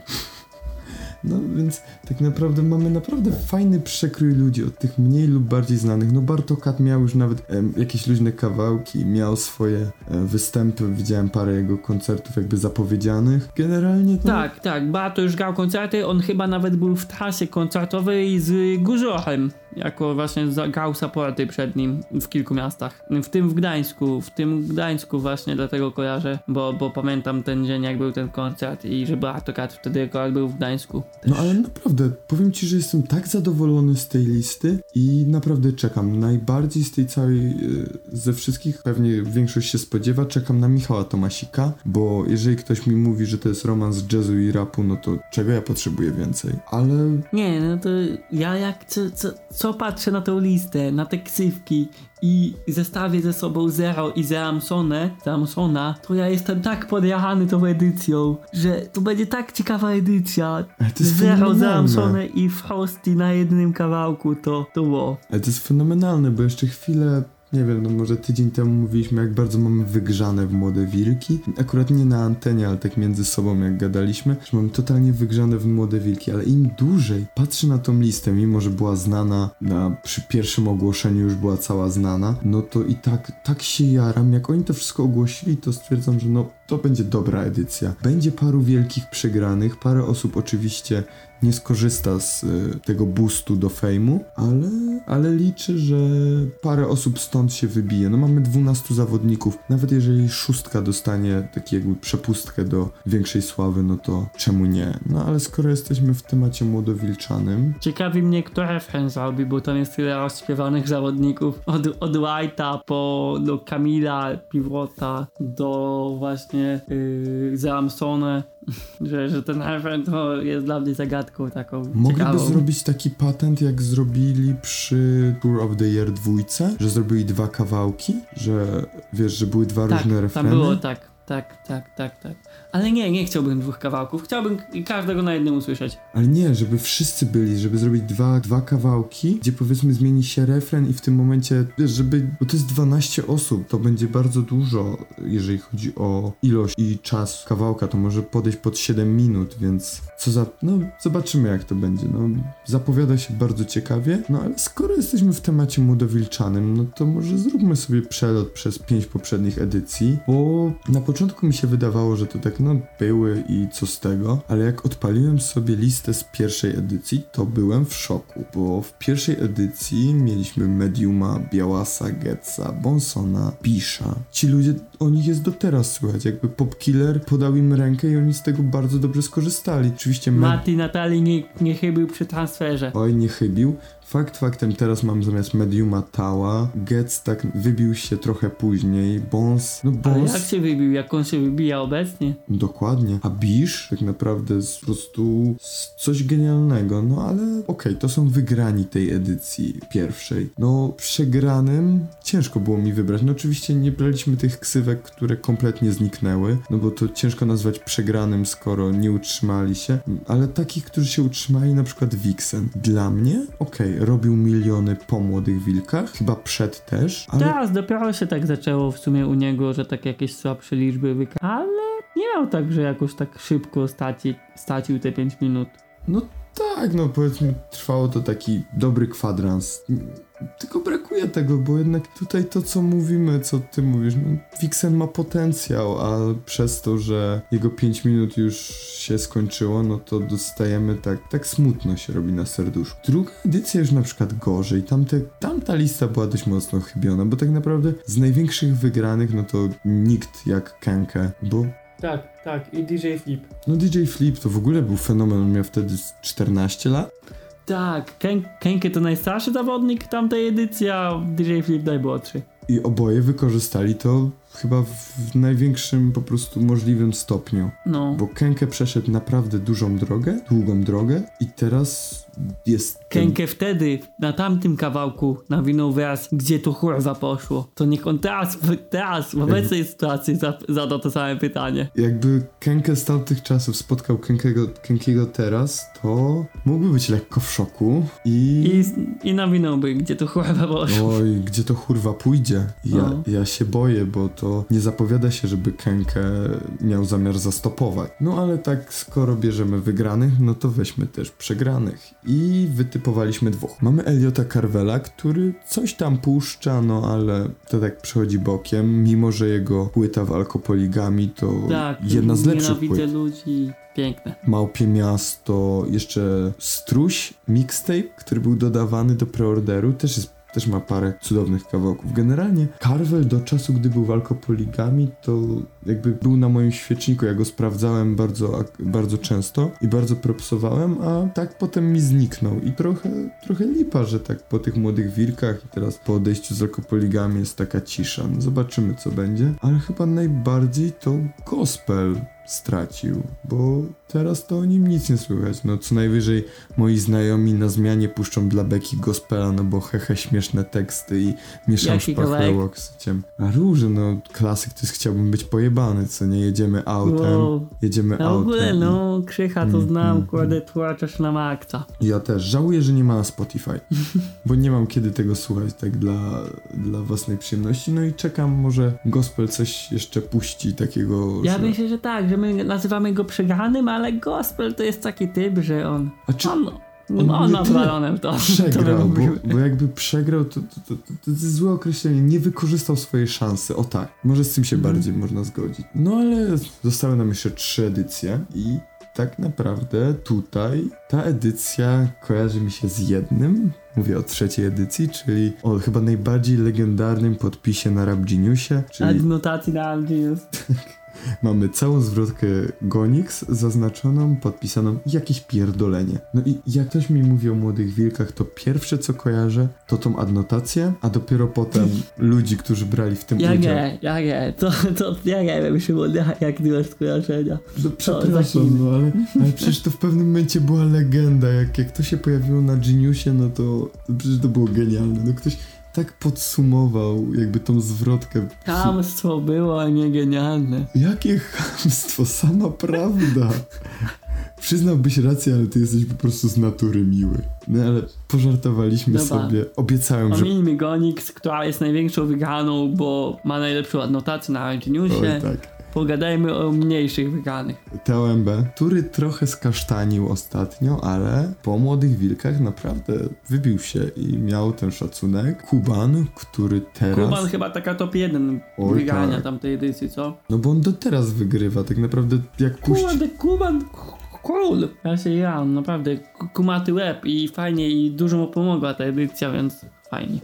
No więc tak naprawdę mamy naprawdę fajny przekrój ludzi od tych mniej lub bardziej znanych. No Bartokat miał już nawet jakieś luźne kawałki, miał swoje e, występy, widziałem parę jego koncertów jakby zapowiedzianych. Generalnie to... Tak, tak, Bato już grał koncerty, on chyba nawet był w trasie koncertowej z Gurzochem, jako właśnie za- grał supporty przed nim w kilku miastach. W tym w Gdańsku, w tym Gdańsku właśnie dlatego kojarzę, bo, bo pamiętam ten dzień jak był ten koncert i że Bartokat wtedy akurat był w Gdańsku. No ale naprawdę, powiem ci, że jestem tak zadowolony z tej listy i naprawdę czekam. Najbardziej z tej całej, y, ze wszystkich, pewnie większość się spodziewa, czekam na Michała Tomasika, bo jeżeli ktoś mi mówi, że to jest romans jazzu i rapu, no to czego ja potrzebuję więcej? Ale Nie, no to ja jak co, co, co patrzę na tą listę, na te ksywki i zestawię ze sobą Zero i Zeramsone, Zeramsona, to ja jestem tak podjechany tą edycją, że to będzie tak ciekawa edycja. Zero. Zeramsone i Frosty na jednym kawałku, to, to było. Ale to jest fenomenalne, bo jeszcze chwilę nie wiem, no może tydzień temu mówiliśmy, jak bardzo mamy wygrzane w Młode Wilki. Akurat nie na antenie, ale tak między sobą, jak gadaliśmy, że mamy totalnie wygrzane w Młode Wilki, ale im dłużej patrzę na tą listę, mimo że była znana, na, przy pierwszym ogłoszeniu już była cała znana, no to i tak, tak się jaram. Jak oni to wszystko ogłosili, to stwierdzam, że no to będzie dobra edycja. Będzie paru wielkich przegranych, parę osób oczywiście nie skorzysta z y, tego boostu do fejmu, ale, ale liczę, że parę osób stąd się wybije. No mamy 12 zawodników, nawet jeżeli szóstka dostanie taki jakby przepustkę do większej sławy, no to czemu nie? No ale skoro jesteśmy w temacie młodowilczanym, Ciekawi mnie, kto refren zrobi, bo tam jest tyle rozśpiewanych zawodników. Od, od White'a po do Kamila Piwota do właśnie yy, Zamsona, że, że ten refren to jest dla mnie zagadką taką Mogliby ciekawą. zrobić taki patent, jak zrobili przy Tour of the Year dwójce, że zrobili dwa kawałki, że wiesz, że były dwa tak, różne tam refreny. było tak, tak, tak, tak, tak. Ale nie, nie chciałbym dwóch kawałków. Chciałbym każdego na jednym usłyszeć. Ale nie, żeby wszyscy byli, żeby zrobić dwa, dwa kawałki, gdzie powiedzmy zmieni się refren i w tym momencie, żeby, bo to jest 12 osób, to będzie bardzo dużo, jeżeli chodzi o ilość i czas kawałka, to może podejść pod 7 minut, więc co za, no zobaczymy jak to będzie, no zapowiada się bardzo ciekawie, no ale skoro jesteśmy w temacie młodowilczanym, no to może zróbmy sobie przelot przez pięć poprzednich edycji, bo na początku mi się wydawało, że to tak, no były i co z tego, ale jak odpaliłem sobie listę z pierwszej edycji, to byłem w szoku, bo w pierwszej edycji mieliśmy Mediuma, Białasa, Getza, Bonsona, Bisha. Ci ludzie, o nich jest do teraz słychać, jakby Popkiller podał im rękę i oni z tego bardzo dobrze skorzystali. Oczywiście Med- Mati Natali nie, nie chybił przy transferze. Oj, nie chybił. Fakt faktem, teraz mam zamiast Mediuma Tała. Getz tak wybił się trochę później. Bons, no Ale Bons... jak się wybił? Jak on się wybija obecnie? Dokładnie. A Bisz tak naprawdę jest po prostu coś genialnego. No ale okej, to są wygrani tej edycji pierwszej. No przegranym ciężko było mi wybrać. No oczywiście nie braliśmy tych ksywek, które kompletnie zniknęły, no bo to ciężko nazwać przegranym, skoro nie utrzymali się. Ale takich, którzy się utrzymali, na przykład Vixen. Dla mnie, okej, robił miliony po Młodych Wilkach, chyba przed też, ale Teraz dopiero się tak zaczęło w sumie u niego, że tak jakieś słabsze liczby wyka... Ale nie miał tak, że jakoś tak szybko straci, stracił te 5 minut. No tak, no powiedzmy, trwało to taki dobry kwadrans. Tylko brakuje tego, bo jednak tutaj to, co mówimy, co ty mówisz, no, Vixen ma potencjał, a przez to, że jego 5 minut już się skończyło, no to dostajemy tak, tak smutno się robi na serduszku. Druga edycja już na przykład gorzej, Tamte, tamta lista była dość mocno chybiona, bo tak naprawdę z największych wygranych, no to nikt jak Kenke, bo Tak, tak. I DJ Flip. no DJ Flip to w ogóle był fenomen, on miał wtedy z 14 lat. Tak, Ken, Kenke to najstarszy zawodnik tamtej edycji, a DJ Flip najmłodszy. I oboje wykorzystali to chyba w największym po prostu możliwym stopniu. No. Bo Kenke przeszedł naprawdę dużą drogę, długą drogę i teraz jest... ten- Kenke wtedy, na tamtym kawałku, nawinął wyraz, gdzie to kurwa poszło. To niech on teraz, teraz w obecnej sytuacji za, zada to same pytanie. Jakby Kenke z tamtych czasów spotkał Kenkiego, Kenkiego teraz, to mógłby być lekko w szoku i... I, i nawinąłby, gdzie to kurwa poszło. Oj, gdzie to kurwa pójdzie? Ja, No. ja się boję, bo to nie zapowiada się, żeby Kenke miał zamiar zastopować. No ale tak, skoro bierzemy wygranych, no to weźmy też przegranych. I wytypowaliśmy dwóch. Mamy Eliota Carvela, który coś tam puszcza, no ale to tak przechodzi bokiem, mimo że jego płyta w alkopoligami to Tak, jedna z lepszych płyt. ludzi. Piękne. Małpie Miasto, jeszcze Struś mixtape, który był dodawany do preorderu, też jest też ma parę cudownych kawałków. Generalnie Carvel do czasu, gdy był w alkopoligami, to jakby był na moim świeczniku. Ja go sprawdzałem bardzo, bardzo często i bardzo propsowałem, a tak potem mi zniknął. I trochę, trochę lipa, że tak po tych młodych wilkach i teraz po odejściu z alkopoligami jest taka cisza. No zobaczymy, co będzie. Ale chyba najbardziej to gospel stracił, bo teraz to o nim nic nie słychać. No co najwyżej moi znajomi na zmianie puszczą dla Beki gospela, no bo hehe śmieszne teksty i mieszam Jaki szpachlę kawałek? łoksiciem. A róże, no klasyk to jest chciałbym być pojebany, co nie jedziemy autem, Wow. jedziemy No w autem. ogóle, i- no, Krzycha to Mm, znam, mm, kładę tłaczasz na maksa. Ja też. Żałuję, że nie ma na Spotify, bo nie mam kiedy tego słuchać tak dla, dla własnej przyjemności. No i czekam, może gospel coś jeszcze puści takiego, Ja że... myślę, że tak, że my nazywamy go przegranym, ale gospel to jest taki typ, że on. A czy On, on on, nie on tyle nawalone w to. to przegrał, my bo, bo jakby przegrał, to, to, to, to, to jest złe określenie. Nie wykorzystał swojej szansy. O tak, może z tym się Mhm. bardziej można zgodzić. No ale zostały nam jeszcze trzy edycje i tak naprawdę tutaj ta edycja kojarzy mi się z jednym. Mówię o trzeciej edycji, czyli o chyba najbardziej legendarnym podpisie na Rap Geniusie, czyli Adnotacji na Genius. Mamy całą zwrotkę Gonix zaznaczoną, podpisaną jakieś pierdolenie. No i jak ktoś mi mówi o młodych wilkach, to pierwsze co kojarzę to tą adnotację, a dopiero potem ludzi, którzy brali w tym Ja udział. nie, ja nie, to, to ja nie wiem, Szymon, jak- ty masz skojarzenia. No, za przepraszam, no ale, ale przecież to w pewnym momencie była legenda. Jak, jak to się pojawiło na Geniusie, no to, to przecież to było genialne. No ktoś tak podsumował jakby tą zwrotkę. Kamstwo było, a nie genialne. Jakie chamstwo, sama prawda. Przyznałbyś rację, ale ty jesteś po prostu z natury miły. No ale pożartowaliśmy Dobra. sobie. Obiecałem, że... Ominijmy Gonix, która jest największą wygraną, bo ma najlepszą adnotację na Geniusie. Oj tak. Pogadajmy o mniejszych wygranych. TOMB, który trochę skasztanił ostatnio, ale po Młodych Wilkach naprawdę wybił się i miał ten szacunek. Kuban, który teraz... Kuban chyba taka top 1 Oj, wygrania tak. tamtej edycji, co? No bo on do teraz wygrywa, tak naprawdę jak puści... Kurde, Kuban, cool. Ja się ja, naprawdę, ku- kumaty łeb i fajnie i dużo mu pomogła ta edycja, więc fajnie.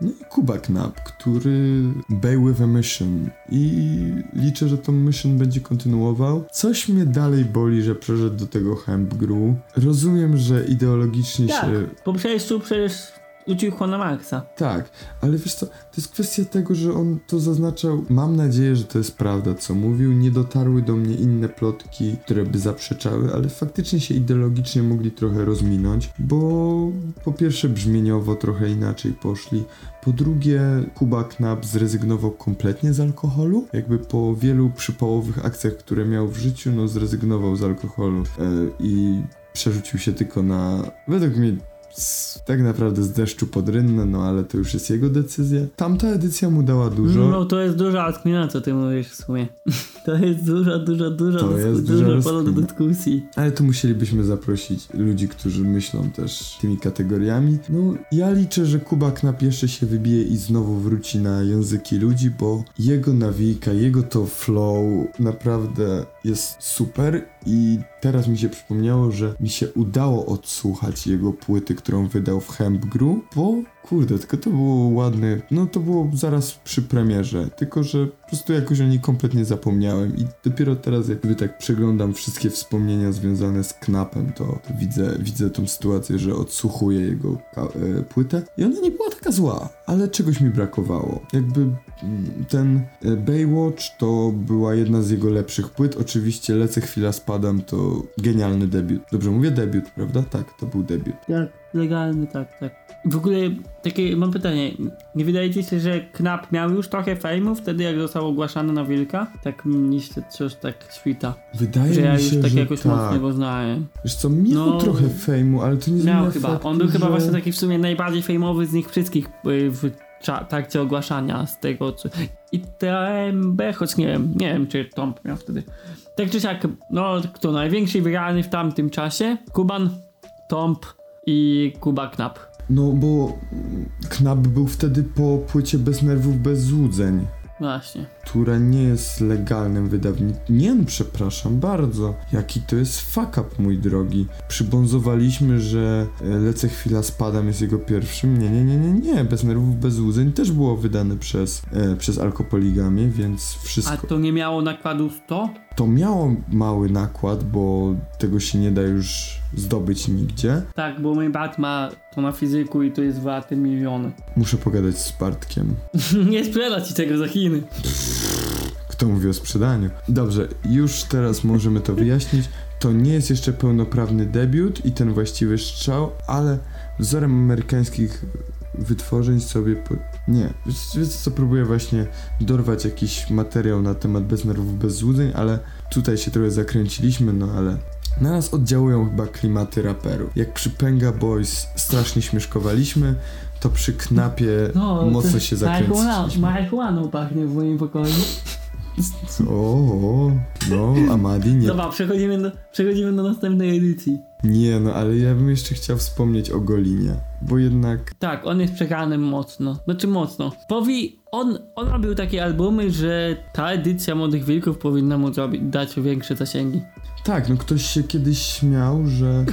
No i Kuba Knap, który Bay with a Mission i liczę, że tą mission będzie kontynuował. Coś mnie dalej boli, że przeszedł do tego Hemp Gru. Rozumiem, że ideologicznie Tak, się... po przejściu przecież ucichło na maksa. Tak, ale wiesz co, to jest kwestia tego, że on to zaznaczał. Mam nadzieję, że to jest prawda, co mówił. Nie dotarły do mnie inne plotki, które by zaprzeczały, ale faktycznie się ideologicznie mogli trochę rozminąć, bo po pierwsze brzmieniowo trochę inaczej poszli. Po drugie, Kuba Knap zrezygnował kompletnie z alkoholu. Jakby po wielu przypałowych akcjach, które miał w życiu, no zrezygnował z alkoholu e, i przerzucił się tylko na, według mnie, z, tak naprawdę z deszczu pod rynnę, no ale to już jest jego decyzja. Tamta edycja mu dała dużo. No to jest duża rozkmina, co ty mówisz w sumie. To jest dużo, dużo, dużo, To jest duża dużo do dyskusji. Ale tu musielibyśmy zaprosić ludzi, którzy myślą też tymi kategoriami. No, ja liczę, że Kuba Knap jeszcze się wybije i znowu wróci na języki ludzi, bo jego nawijka, jego to flow naprawdę jest super i teraz mi się przypomniało, że mi się udało odsłuchać jego płyty, którą wydał w Hemp Gru, bo kurde, tylko to było ładne, no to było zaraz przy premierze, tylko że prostu jakoś o niej kompletnie zapomniałem i dopiero teraz jakby tak przeglądam wszystkie wspomnienia związane z Knapem, to, to widzę, widzę tą sytuację, że odsłuchuję jego e, płytę i ona nie była taka zła, ale czegoś mi brakowało. Jakby mm, ten e, Baywatch to była jedna z jego lepszych płyt, oczywiście Lecę chwila spadam to genialny debiut. Dobrze mówię debiut, prawda? Tak, to był debiut. Tak, legalny, tak, tak. W ogóle takie mam pytanie. Nie wydaje ci się, że Knap miał już trochę fejmu wtedy, jak został ogłaszany na Wilka? Tak mi się coś tak świta. Wydaje Że mi ja się, już tak że jakoś tak. mocno go znałem. Wiesz co, miał No, trochę fejmu, ale to nie Miał chyba. faktu, On był chyba że... właśnie taki w sumie najbardziej fejmowy z nich wszystkich y, w trakcie ogłaszania z tego co... I TMB, choć nie wiem, nie wiem czy Tomp miał wtedy. Tak czy siak, no kto największy wygrany w tamtym czasie? Kuban, Tomp i Kuba Knap. No bo Knap był wtedy po płycie Bez Nerwów, Bez Złudzeń, Właśnie. która nie jest legalnym wydawnictwem. Nie, no, przepraszam bardzo. Jaki to jest fuck up, mój drogi. Przybązowaliśmy, że e, Lecę chwila spadam jest jego pierwszym. Nie, nie, nie, nie, nie. Bez Nerwów, Bez Złudzeń też było wydane przez, e, przez Alkopoligamię, więc A wszystko... to nie miało nakładu 100? To miało mały nakład, bo tego się nie da już zdobyć nigdzie. Tak, bo mój brat ma to na fizyku i to jest warte miliony. Muszę pogadać z Bartkiem. nie sprzeda ci tego za Chiny. Kto mówi o sprzedaniu? Dobrze, już teraz możemy to wyjaśnić. To nie jest jeszcze pełnoprawny debiut i ten właściwy strzał, ale wzorem amerykańskich wytworzeń sobie. Po... Nie, wiecie co, próbuję właśnie dorwać jakiś materiał na temat bez nerwów, bez złudzeń, ale tutaj się trochę zakręciliśmy, no ale na nas oddziałują chyba klimaty raperów. Jak przy Penga Boys strasznie śmieszkowaliśmy, to przy Knapie No, mocno się zakręciliśmy. Marihuaną pachnie w moim pokoju. O, no, Amadi, nie, Dobra, przechodzimy do, przechodzimy do następnej edycji. nie, no, ale ja bym jeszcze chciał wspomnieć o Golinie, bo jednak, Tak, on jest przegrany mocno. Znaczy mocno. Powi, on, on robił takie albumy, że ta edycja Młodych Wilków powinna mu dać większe zasięgi. Tak, no ktoś się kiedyś śmiał, że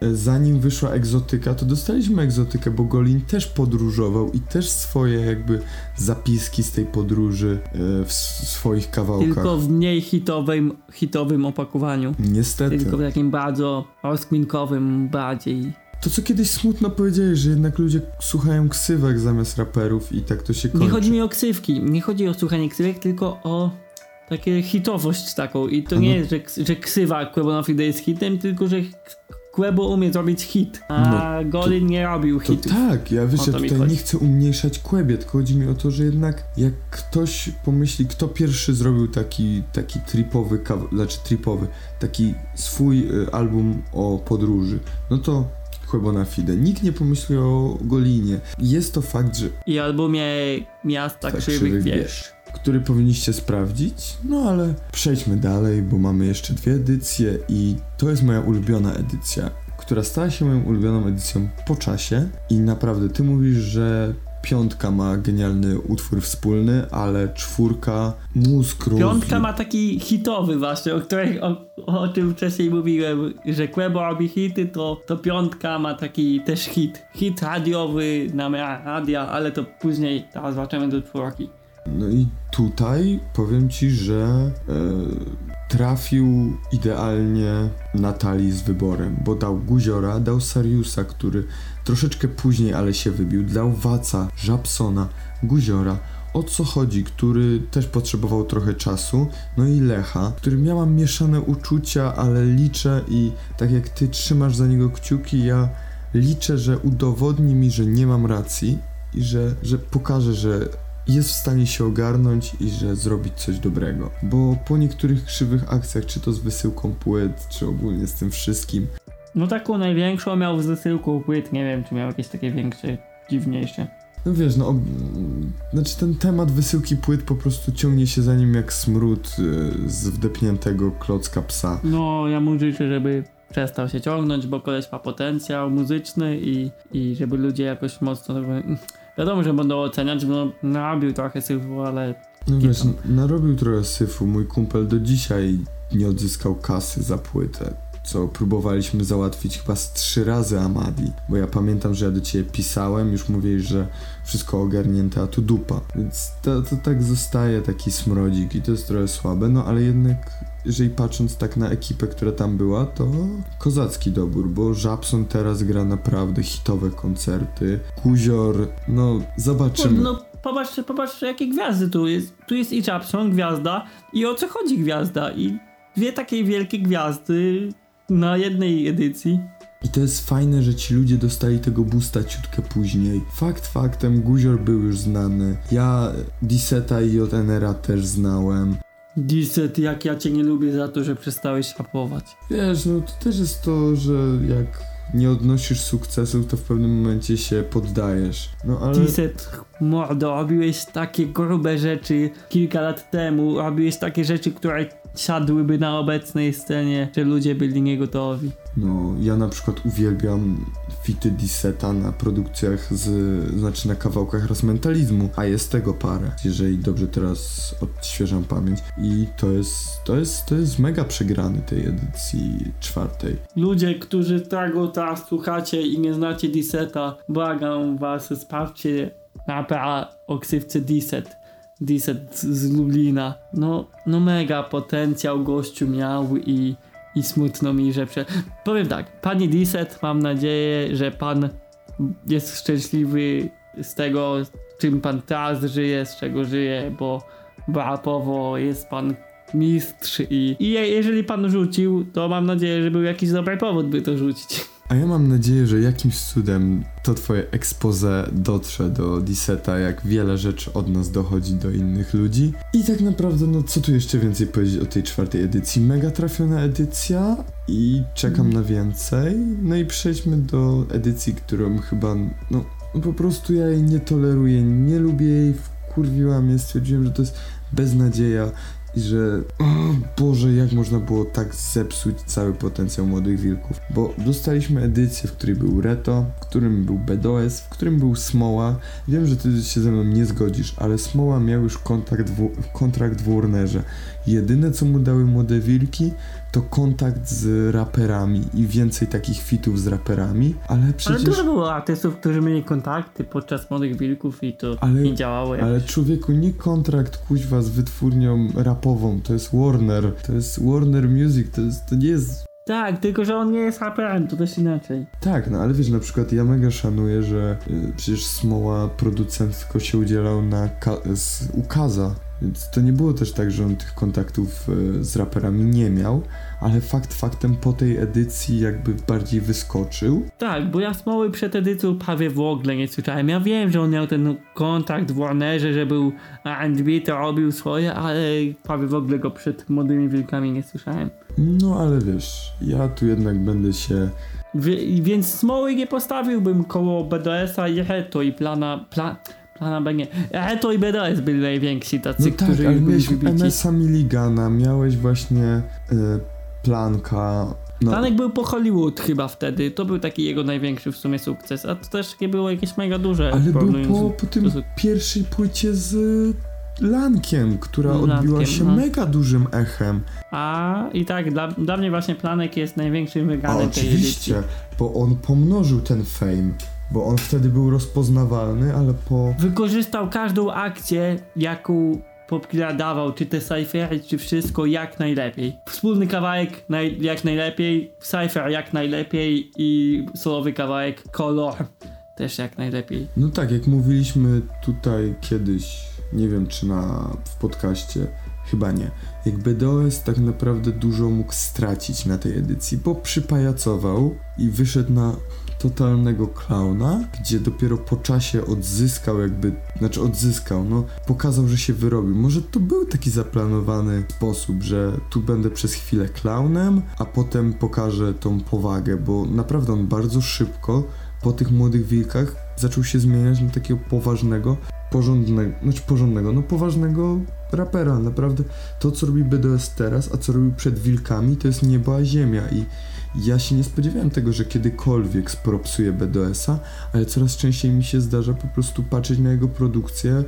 e, zanim wyszła egzotyka, to dostaliśmy egzotykę, bo Golin też podróżował i też swoje jakby zapiski z tej podróży e, w swoich kawałkach. Tylko w mniej hitowym, hitowym opakowaniu. Niestety. Tylko w takim bardzo rozkminkowym bardziej. To co kiedyś smutno powiedziałeś, że jednak ludzie słuchają ksywek zamiast raperów i tak to się kończy. Nie chodzi mi o ksywki, nie chodzi o słuchanie ksywek, tylko o takie hitowość taką. I to A nie no- jest, że, że ksywa Quebo na Fide jest hitem, tylko że Quebo umie zrobić hit, a Golin nie robił No, hitów. tak, ja wiesz, ja tutaj nie chcę umniejszać Kłebie, tylko chodzi mi o to, że jednak jak ktoś pomyśli, kto pierwszy zrobił taki, taki tripowy, znaczy tripowy, taki swój y, album o podróży, no to Quebo na Fide. Nikt nie pomyśli o Golinie. Jest to fakt, że I albumie Miasta Tak, Krzywych Krzywych Wież. Który powinniście sprawdzić. No ale przejdźmy dalej, bo mamy jeszcze dwie edycje i to jest moja ulubiona edycja, która stała się moją ulubioną edycją po czasie i naprawdę ty mówisz, że piątka ma genialny utwór wspólny, ale czwórka mózg rozbił. Piątka ma taki hitowy właśnie, o, której, o, o czym wcześniej mówiłem, że Quebo robi hity, to, to piątka ma taki też hit. Hit radiowy na ra- radia, ale to później, teraz wracamy do czwórki. No i tutaj powiem ci, że e, trafił idealnie Natalii z wyborem, bo dał Guziora, dał Sariusa, który troszeczkę później, ale się wybił, dał Waca, Żabsona, Guziora. O co chodzi, który też potrzebował trochę czasu, no i Lecha, który miała mieszane uczucia, ale liczę i tak jak ty trzymasz za niego kciuki, ja liczę, że udowodni mi, że nie mam racji i że, że pokaże, że jest w stanie się ogarnąć i że zrobić coś dobrego. Bo po niektórych krzywych akcjach, czy to z wysyłką płyt, czy ogólnie z tym wszystkim, No taką największą miał z wysyłką płyt, nie wiem czy miał jakieś takie większe, dziwniejsze. no wiesz, no, ob... znaczy ten temat wysyłki płyt po prostu ciągnie się za nim jak smród y, z wdepniętego klocka psa. No ja mu życzę, żeby przestał się ciągnąć, bo koleś ma potencjał muzyczny i, i żeby ludzie jakoś mocno... Wiadomo, że będą oceniać, bo narobił trochę syfu, ale No wiesz, narobił trochę syfu. Mój kumpel do dzisiaj nie odzyskał kasy za płytę. Co próbowaliśmy załatwić chyba z trzy razy Amadi. Bo ja pamiętam, że ja do ciebie pisałem, już mówiłeś, że wszystko ogarnięte, a tu dupa. Więc to, to tak zostaje taki smrodzik i to jest trochę słabe. No ale jednak, jeżeli patrząc tak na ekipę, która tam była, to kozacki dobór, bo Żabson teraz gra naprawdę hitowe koncerty. Kuzior, no zobaczymy. No popatrz, popatrz jakie gwiazdy tu jest. Tu jest i Japson, gwiazda i o co chodzi gwiazda i dwie takie wielkie gwiazdy na jednej edycji. I to jest fajne, że ci ludzie dostali tego boosta ciutkę później. Fakt faktem, Guzior był już znany. Ja Diseta i JNR-a też znałem. Diset, jak ja cię nie lubię za to, że przestałeś rapować. Wiesz, no to też jest to, że jak nie odnosisz sukcesów, to w pewnym momencie się poddajesz. No ale... Diset, mordo, robiłeś takie grube rzeczy kilka lat temu, robiłeś takie rzeczy, które siadłyby na obecnej scenie, że ludzie byli niegotowi. No, ja na przykład uwielbiam fity Diseta na produkcjach z, znaczy na kawałkach rozmentalizmu, a jest tego parę, jeżeli dobrze teraz odświeżam pamięć. I to jest, to jest, to jest mega przegrany tej edycji czwartej. Ludzie, którzy tego teraz słuchacie i nie znacie Diseta, błagam was, sprawdźcie rapera o ksywce. Diset z z Lublina. No, no mega potencjał gościu miał i, i smutno mi, że prze... Powiem tak, panie Diset, mam nadzieję, że pan jest szczęśliwy z tego, czym pan teraz żyje, z czego żyje, bo rapowo jest pan mistrz i, i je- jeżeli pan rzucił, to mam nadzieję, że był jakiś dobry powód, by to rzucić. A ja mam nadzieję, że jakimś cudem to twoje expose dotrze do Diseta, jak wiele rzeczy od nas dochodzi do innych ludzi. I tak naprawdę, no co tu jeszcze więcej powiedzieć o tej czwartej edycji? Mega trafiona edycja i czekam na więcej. No i przejdźmy do edycji, którą chyba, no po prostu ja jej nie toleruję, nie lubię jej, wkurwiła mnie, stwierdziłem, że to jest beznadzieja i że o Boże, jak można było tak zepsuć cały potencjał młodych wilków. Bo dostaliśmy edycję, w której był Reto, w którym był BDOS, w którym był Smoła. Wiem, że ty się ze mną nie zgodzisz, ale Smoła miał już kontakt w, kontrakt w Warnerze. Jedyne co mu dały młode wilki to kontakt z raperami i więcej takich fitów z raperami, ale Ale przecież... dużo było artystów, którzy mieli kontakty podczas Młodych Wilków i to Ale- nie działało. jak- Ale człowieku, nie kontrakt kuźwa z wytwórnią rapową, to jest Warner, to jest Warner Music, to, jest, to nie jest Tak, tylko że on nie jest raperem, to też inaczej. Tak, no ale wiesz, na przykład ja mega szanuję, że y, przecież Smoła producencko się udzielał na ka- z ukaza, więc to nie było też tak, że on tych kontaktów y, z raperami nie miał, ale fakt faktem po tej edycji jakby bardziej wyskoczył. Tak, bo ja Smoły przed edycją prawie w ogóle nie słyszałem. Ja wiem, że on miał ten kontakt w Warnerze, że był R&B, to robił swoje, ale prawie w ogóle go przed Młodymi Wilkami nie słyszałem. No ale wiesz, ja tu jednak będę się Wie, więc Smoły nie postawiłbym koło BDS-a i Heto i Plana... Pla, plana B nie. Heto i BDS byli najwięksi tacy, No tak, którzy ale miałeś. MS-a Milligana, miałeś właśnie y, Planka. No, Planek był po Hollywood chyba wtedy, to był taki jego największy w sumie sukces, a to też nie było jakieś mega duże. ale był po, po tym do- pierwszej płycie z Lankiem, która Z odbiła Lankiem, się no. mega dużym echem. A i tak, dla, dla mnie właśnie Planek jest największym A wygranym tej oczywiście, bo on pomnożył ten fame, bo on wtedy był rozpoznawalny, ale po... Wykorzystał każdą akcję, jaką Popkilla dawał, czy te cyphery, czy wszystko jak najlepiej. Wspólny kawałek naj, jak najlepiej, cypher jak najlepiej i solowy kawałek kolor też jak najlepiej. No tak, jak mówiliśmy tutaj kiedyś, nie wiem czy na, w podcaście, chyba nie. Jak BDOS tak naprawdę dużo mógł stracić na tej edycji, bo przypajacował i wyszedł na totalnego klauna, gdzie dopiero po czasie odzyskał jakby, znaczy odzyskał, no pokazał, że się wyrobił. Może to był taki zaplanowany sposób, że tu będę przez chwilę klaunem, a potem pokażę tą powagę, bo naprawdę on bardzo szybko po tych młodych wilkach zaczął się zmieniać na takiego poważnego, porządnego, znaczy porządnego, no poważnego rapera. Naprawdę to, co robi BDS teraz, a co robił przed wilkami, to jest niebo a ziemia i ja się nie spodziewałem tego, że kiedykolwiek spropsuje BDS-a, ale coraz częściej mi się zdarza po prostu patrzeć na jego produkcję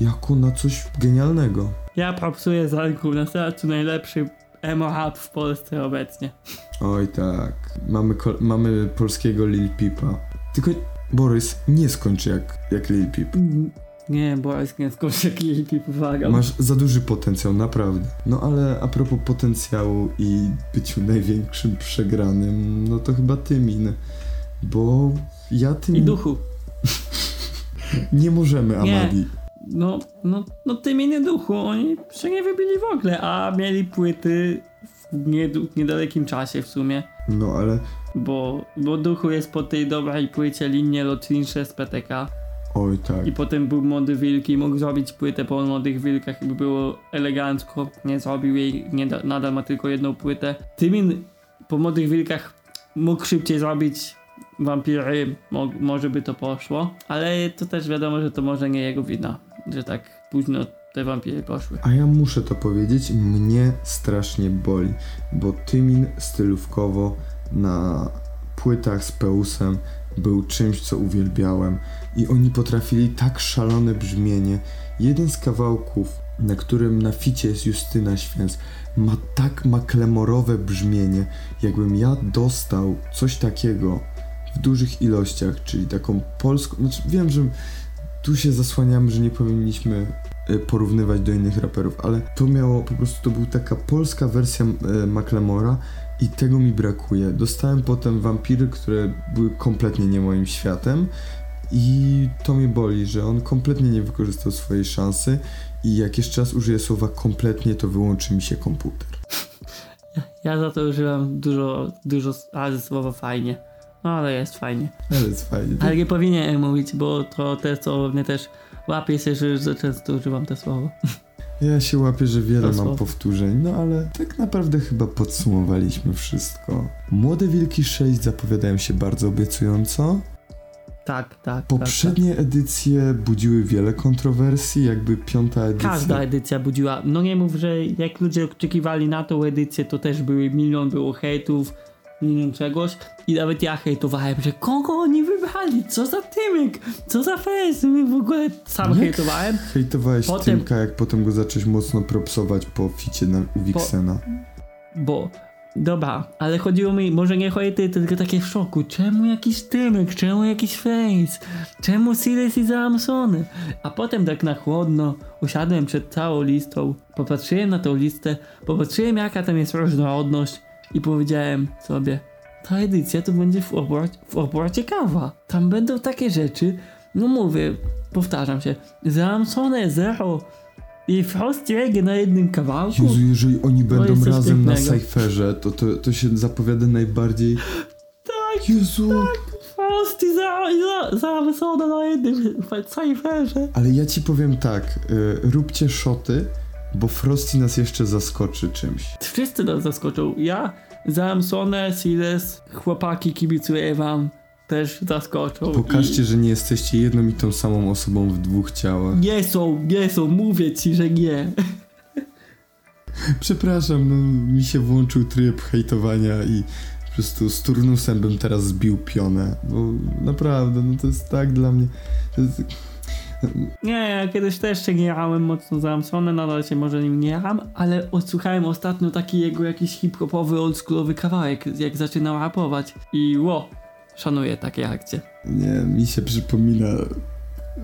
jako na coś genialnego. Ja propsuję Zalku na sercu najlepszy emo rap w Polsce obecnie. Oj tak, mamy, mamy polskiego Lil Peepa. Tylko Borys nie skończy jak, jak Lil Peep. Nie, bo jest nie skończy klipi, uwaga. Masz za duży potencjał, naprawdę. No ale a propos potencjału i byciu największym przegranym, no to chyba Tymin. Bo ja tym I duchu. nie możemy, Nie. Amadi. No, no, no ty miny duchu, oni się nie wybili w ogóle, a mieli płyty w niedalekim czasie w sumie. No ale Bo, bo duchu jest po tej dobrej płycie linie lotnicze z PTK oj tak. i potem był Młody Wilk i mógł zrobić płytę po Młodych Wilkach i by było elegancko. Nie zrobił jej, nie da, nadal ma tylko jedną płytę. Tymin po Młodych Wilkach mógł szybciej zrobić Wampiry, mo, może by to poszło, ale to też wiadomo, że to może nie jego wina, że tak późno te Wampiry poszły. A ja muszę to powiedzieć, mnie strasznie boli, bo Tymin stylówkowo na płytach z Peusem był czymś, co uwielbiałem i oni potrafili tak szalone brzmienie. Jeden z kawałków, na którym na ficie jest Justyna Święc, ma tak maklemorowe brzmienie, jakbym ja dostał coś takiego w dużych ilościach, czyli taką polską, znaczy wiem, że tu się zasłaniamy, że nie powinniśmy e, porównywać do innych raperów, ale to miało po prostu, to była taka polska wersja e, i tego mi brakuje. Dostałem potem Wampiry, które były kompletnie nie moim światem I to mnie boli, że on kompletnie nie wykorzystał swojej szansy i jak jeszcze raz użyję słowa kompletnie, to wyłączy mi się komputer. Ja za to używam dużo, dużo razy słowa fajnie. No ale jest fajnie. Ale jest fajnie. Ale nie powinienem mówić, bo to te słowo mnie też łapie się, że za często używam te słowo. Ja się łapię, że wiele To mam słowo. powtórzeń, no ale tak naprawdę chyba podsumowaliśmy wszystko. Młode Wilki 6 zapowiadają się bardzo obiecująco. Tak, tak. tak, Poprzednie edycje budziły wiele kontrowersji, jakby piąta tak. edycja. Każda edycja budziła. No nie mów, że jak ludzie oczekiwali na tą edycję, to też były milion było hejtów, milion czegoś. I nawet ja hejtowałem, że kogo oni wybrali? Co za Tymek? Co za fest? W ogóle sam Jak hejtowałem. Hejtowałeś Potem- Tymka, jak potem go zacząłeś mocno propsować po ficie na, u Wixena. Bo, dobra, ale chodziło mi, może nie hejty, tylko takie w szoku. Czemu jakiś Tymek? Czemu jakiś Face? Czemu Silas i Zamsony? A potem tak na chłodno usiadłem przed całą listą, popatrzyłem na tą listę, popatrzyłem jaka tam jest różnorodność i powiedziałem sobie, ta edycja to będzie w obła, w ciekawa. Tam będą takie rzeczy, no mówię, powtarzam się, Zamsone zero i Frostiego na jednym kawałku. Jezu, jeżeli oni będą jest coś razem na. Cypherze, to, to, to się zapowiada najbardziej... Tak, Jezu! Frosty za, za, zamsone na jednym cyferze. Ale ja ci powiem tak, y, róbcie szoty, bo Frosty nas jeszcze zaskoczy czymś. Wszyscy nas zaskoczą. Ja, Zamsone, Siles, chłopaki kibicuję wam, też zaskoczą. Pokażcie, że nie jesteście jedną i tą samą osobą w dwóch ciałach. I nie są, nie są, mówię ci, że nie. Przepraszam, no mi się włączył tryb hejtowania i po prostu z turnusem bym teraz zbił pionę, bo naprawdę, no to jest tak dla mnie... Jest... Nie, ja kiedyś też się nie jechałem mocno Zamsone, nadal się może nim nie jecham, ale odsłuchałem ostatnio taki jego jakiś hip-hopowy, oldschoolowy kawałek, jak zaczynał rapować. I ło, szanuję takie akcje. Nie, mi się przypomina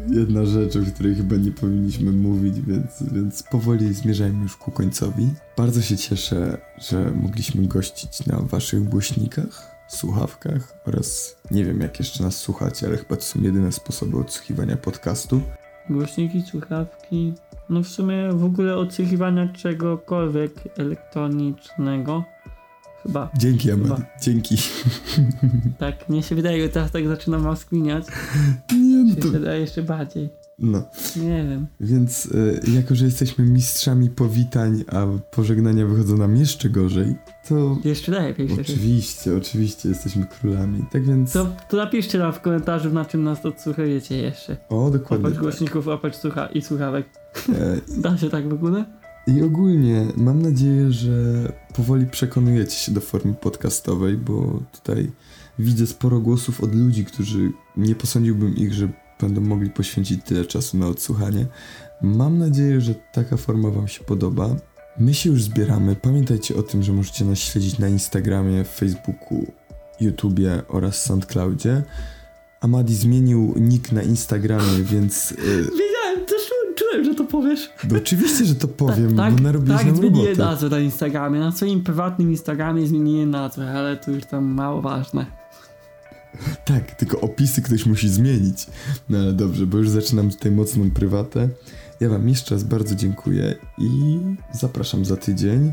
jedna rzecz, o której chyba nie powinniśmy mówić, więc, więc powoli zmierzajmy już ku końcowi. Bardzo się cieszę, że mogliśmy gościć na waszych głośnikach, słuchawkach oraz nie wiem jak jeszcze nas słuchacie, ale chyba to są jedyne sposoby odsłuchiwania podcastu. Głośniki, słuchawki. No w sumie w ogóle odsłuchiwania czegokolwiek elektronicznego. Chyba. Dzięki, Chyba. dzięki. Tak, mnie się wydaje, że teraz tak zaczynam rozkminiać. Nie, no Się to... wydaje jeszcze bardziej. No, Nie wiem. więc y, jako, że jesteśmy mistrzami powitań, a pożegnania wychodzą nam jeszcze gorzej, to Jeszcze lepiej się Oczywiście, oczywiście jesteśmy królami. Tak więc. to, to napiszcie nam w komentarzu, na czym nas odsłuchujecie jeszcze. O, dokładnie. Oprócz Tak. głośników, oprócz słucha i słuchawek. E, Da się tak w ogóle? I ogólnie mam nadzieję, że powoli przekonujecie się do formy podcastowej, bo tutaj widzę sporo głosów od ludzi, którzy nie posądziłbym ich, że będą mogli poświęcić tyle czasu na odsłuchanie. Mam nadzieję, że taka forma Wam się podoba. My się już zbieramy. Pamiętajcie o tym, że możecie nas śledzić na Instagramie, Facebooku, YouTubie oraz SoundCloudzie. Amadi zmienił nick na Instagramie, więc y, czu- czułem, że to powiesz. no oczywiście, że to powiem, tak, bo narobiłeś tak nam zmieniłem robotę. nazwę na Instagramie. Na swoim prywatnym Instagramie zmieniłem nazwę, ale to już tam mało ważne. Tak, tylko opisy ktoś musi zmienić. No ale dobrze, bo już zaczynam tutaj mocną prywatę. Ja wam jeszcze raz bardzo dziękuję i zapraszam za tydzień.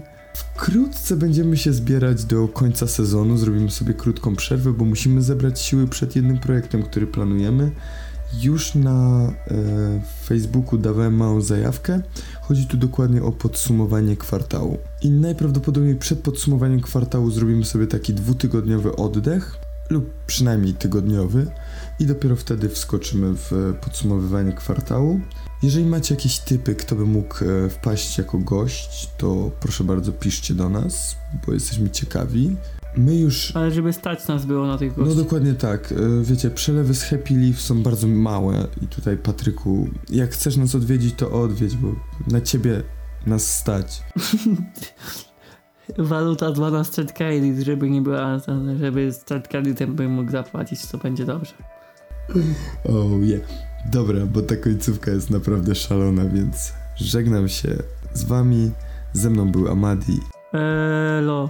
Wkrótce będziemy się zbierać do końca sezonu, zrobimy sobie krótką przerwę, bo musimy zebrać siły przed jednym projektem, który planujemy. Już na e, Facebooku dawałem małą zajawkę. Chodzi tu dokładnie o podsumowanie kwartału. I najprawdopodobniej przed podsumowaniem kwartału zrobimy sobie taki dwutygodniowy oddech, lub przynajmniej tygodniowy, i dopiero wtedy wskoczymy w podsumowywanie kwartału. Jeżeli macie jakieś typy, kto by mógł e, wpaść jako gość, to proszę bardzo piszcie do nas, bo jesteśmy ciekawi. My już Ale żeby stać nas było na tych no gości. dokładnie tak. E, Wiecie, przelewy z Happy Leaf są bardzo małe i tutaj Patryku, jak chcesz nas odwiedzić, to odwiedź, bo na ciebie nas stać. Waluta 12 cent credit, żeby nie była, żeby z creditem bym mógł zapłacić, to będzie dobrze. Oh yeah. Dobra, bo ta końcówka jest naprawdę szalona, więc żegnam się z wami. Ze mną był Amadi. Elo.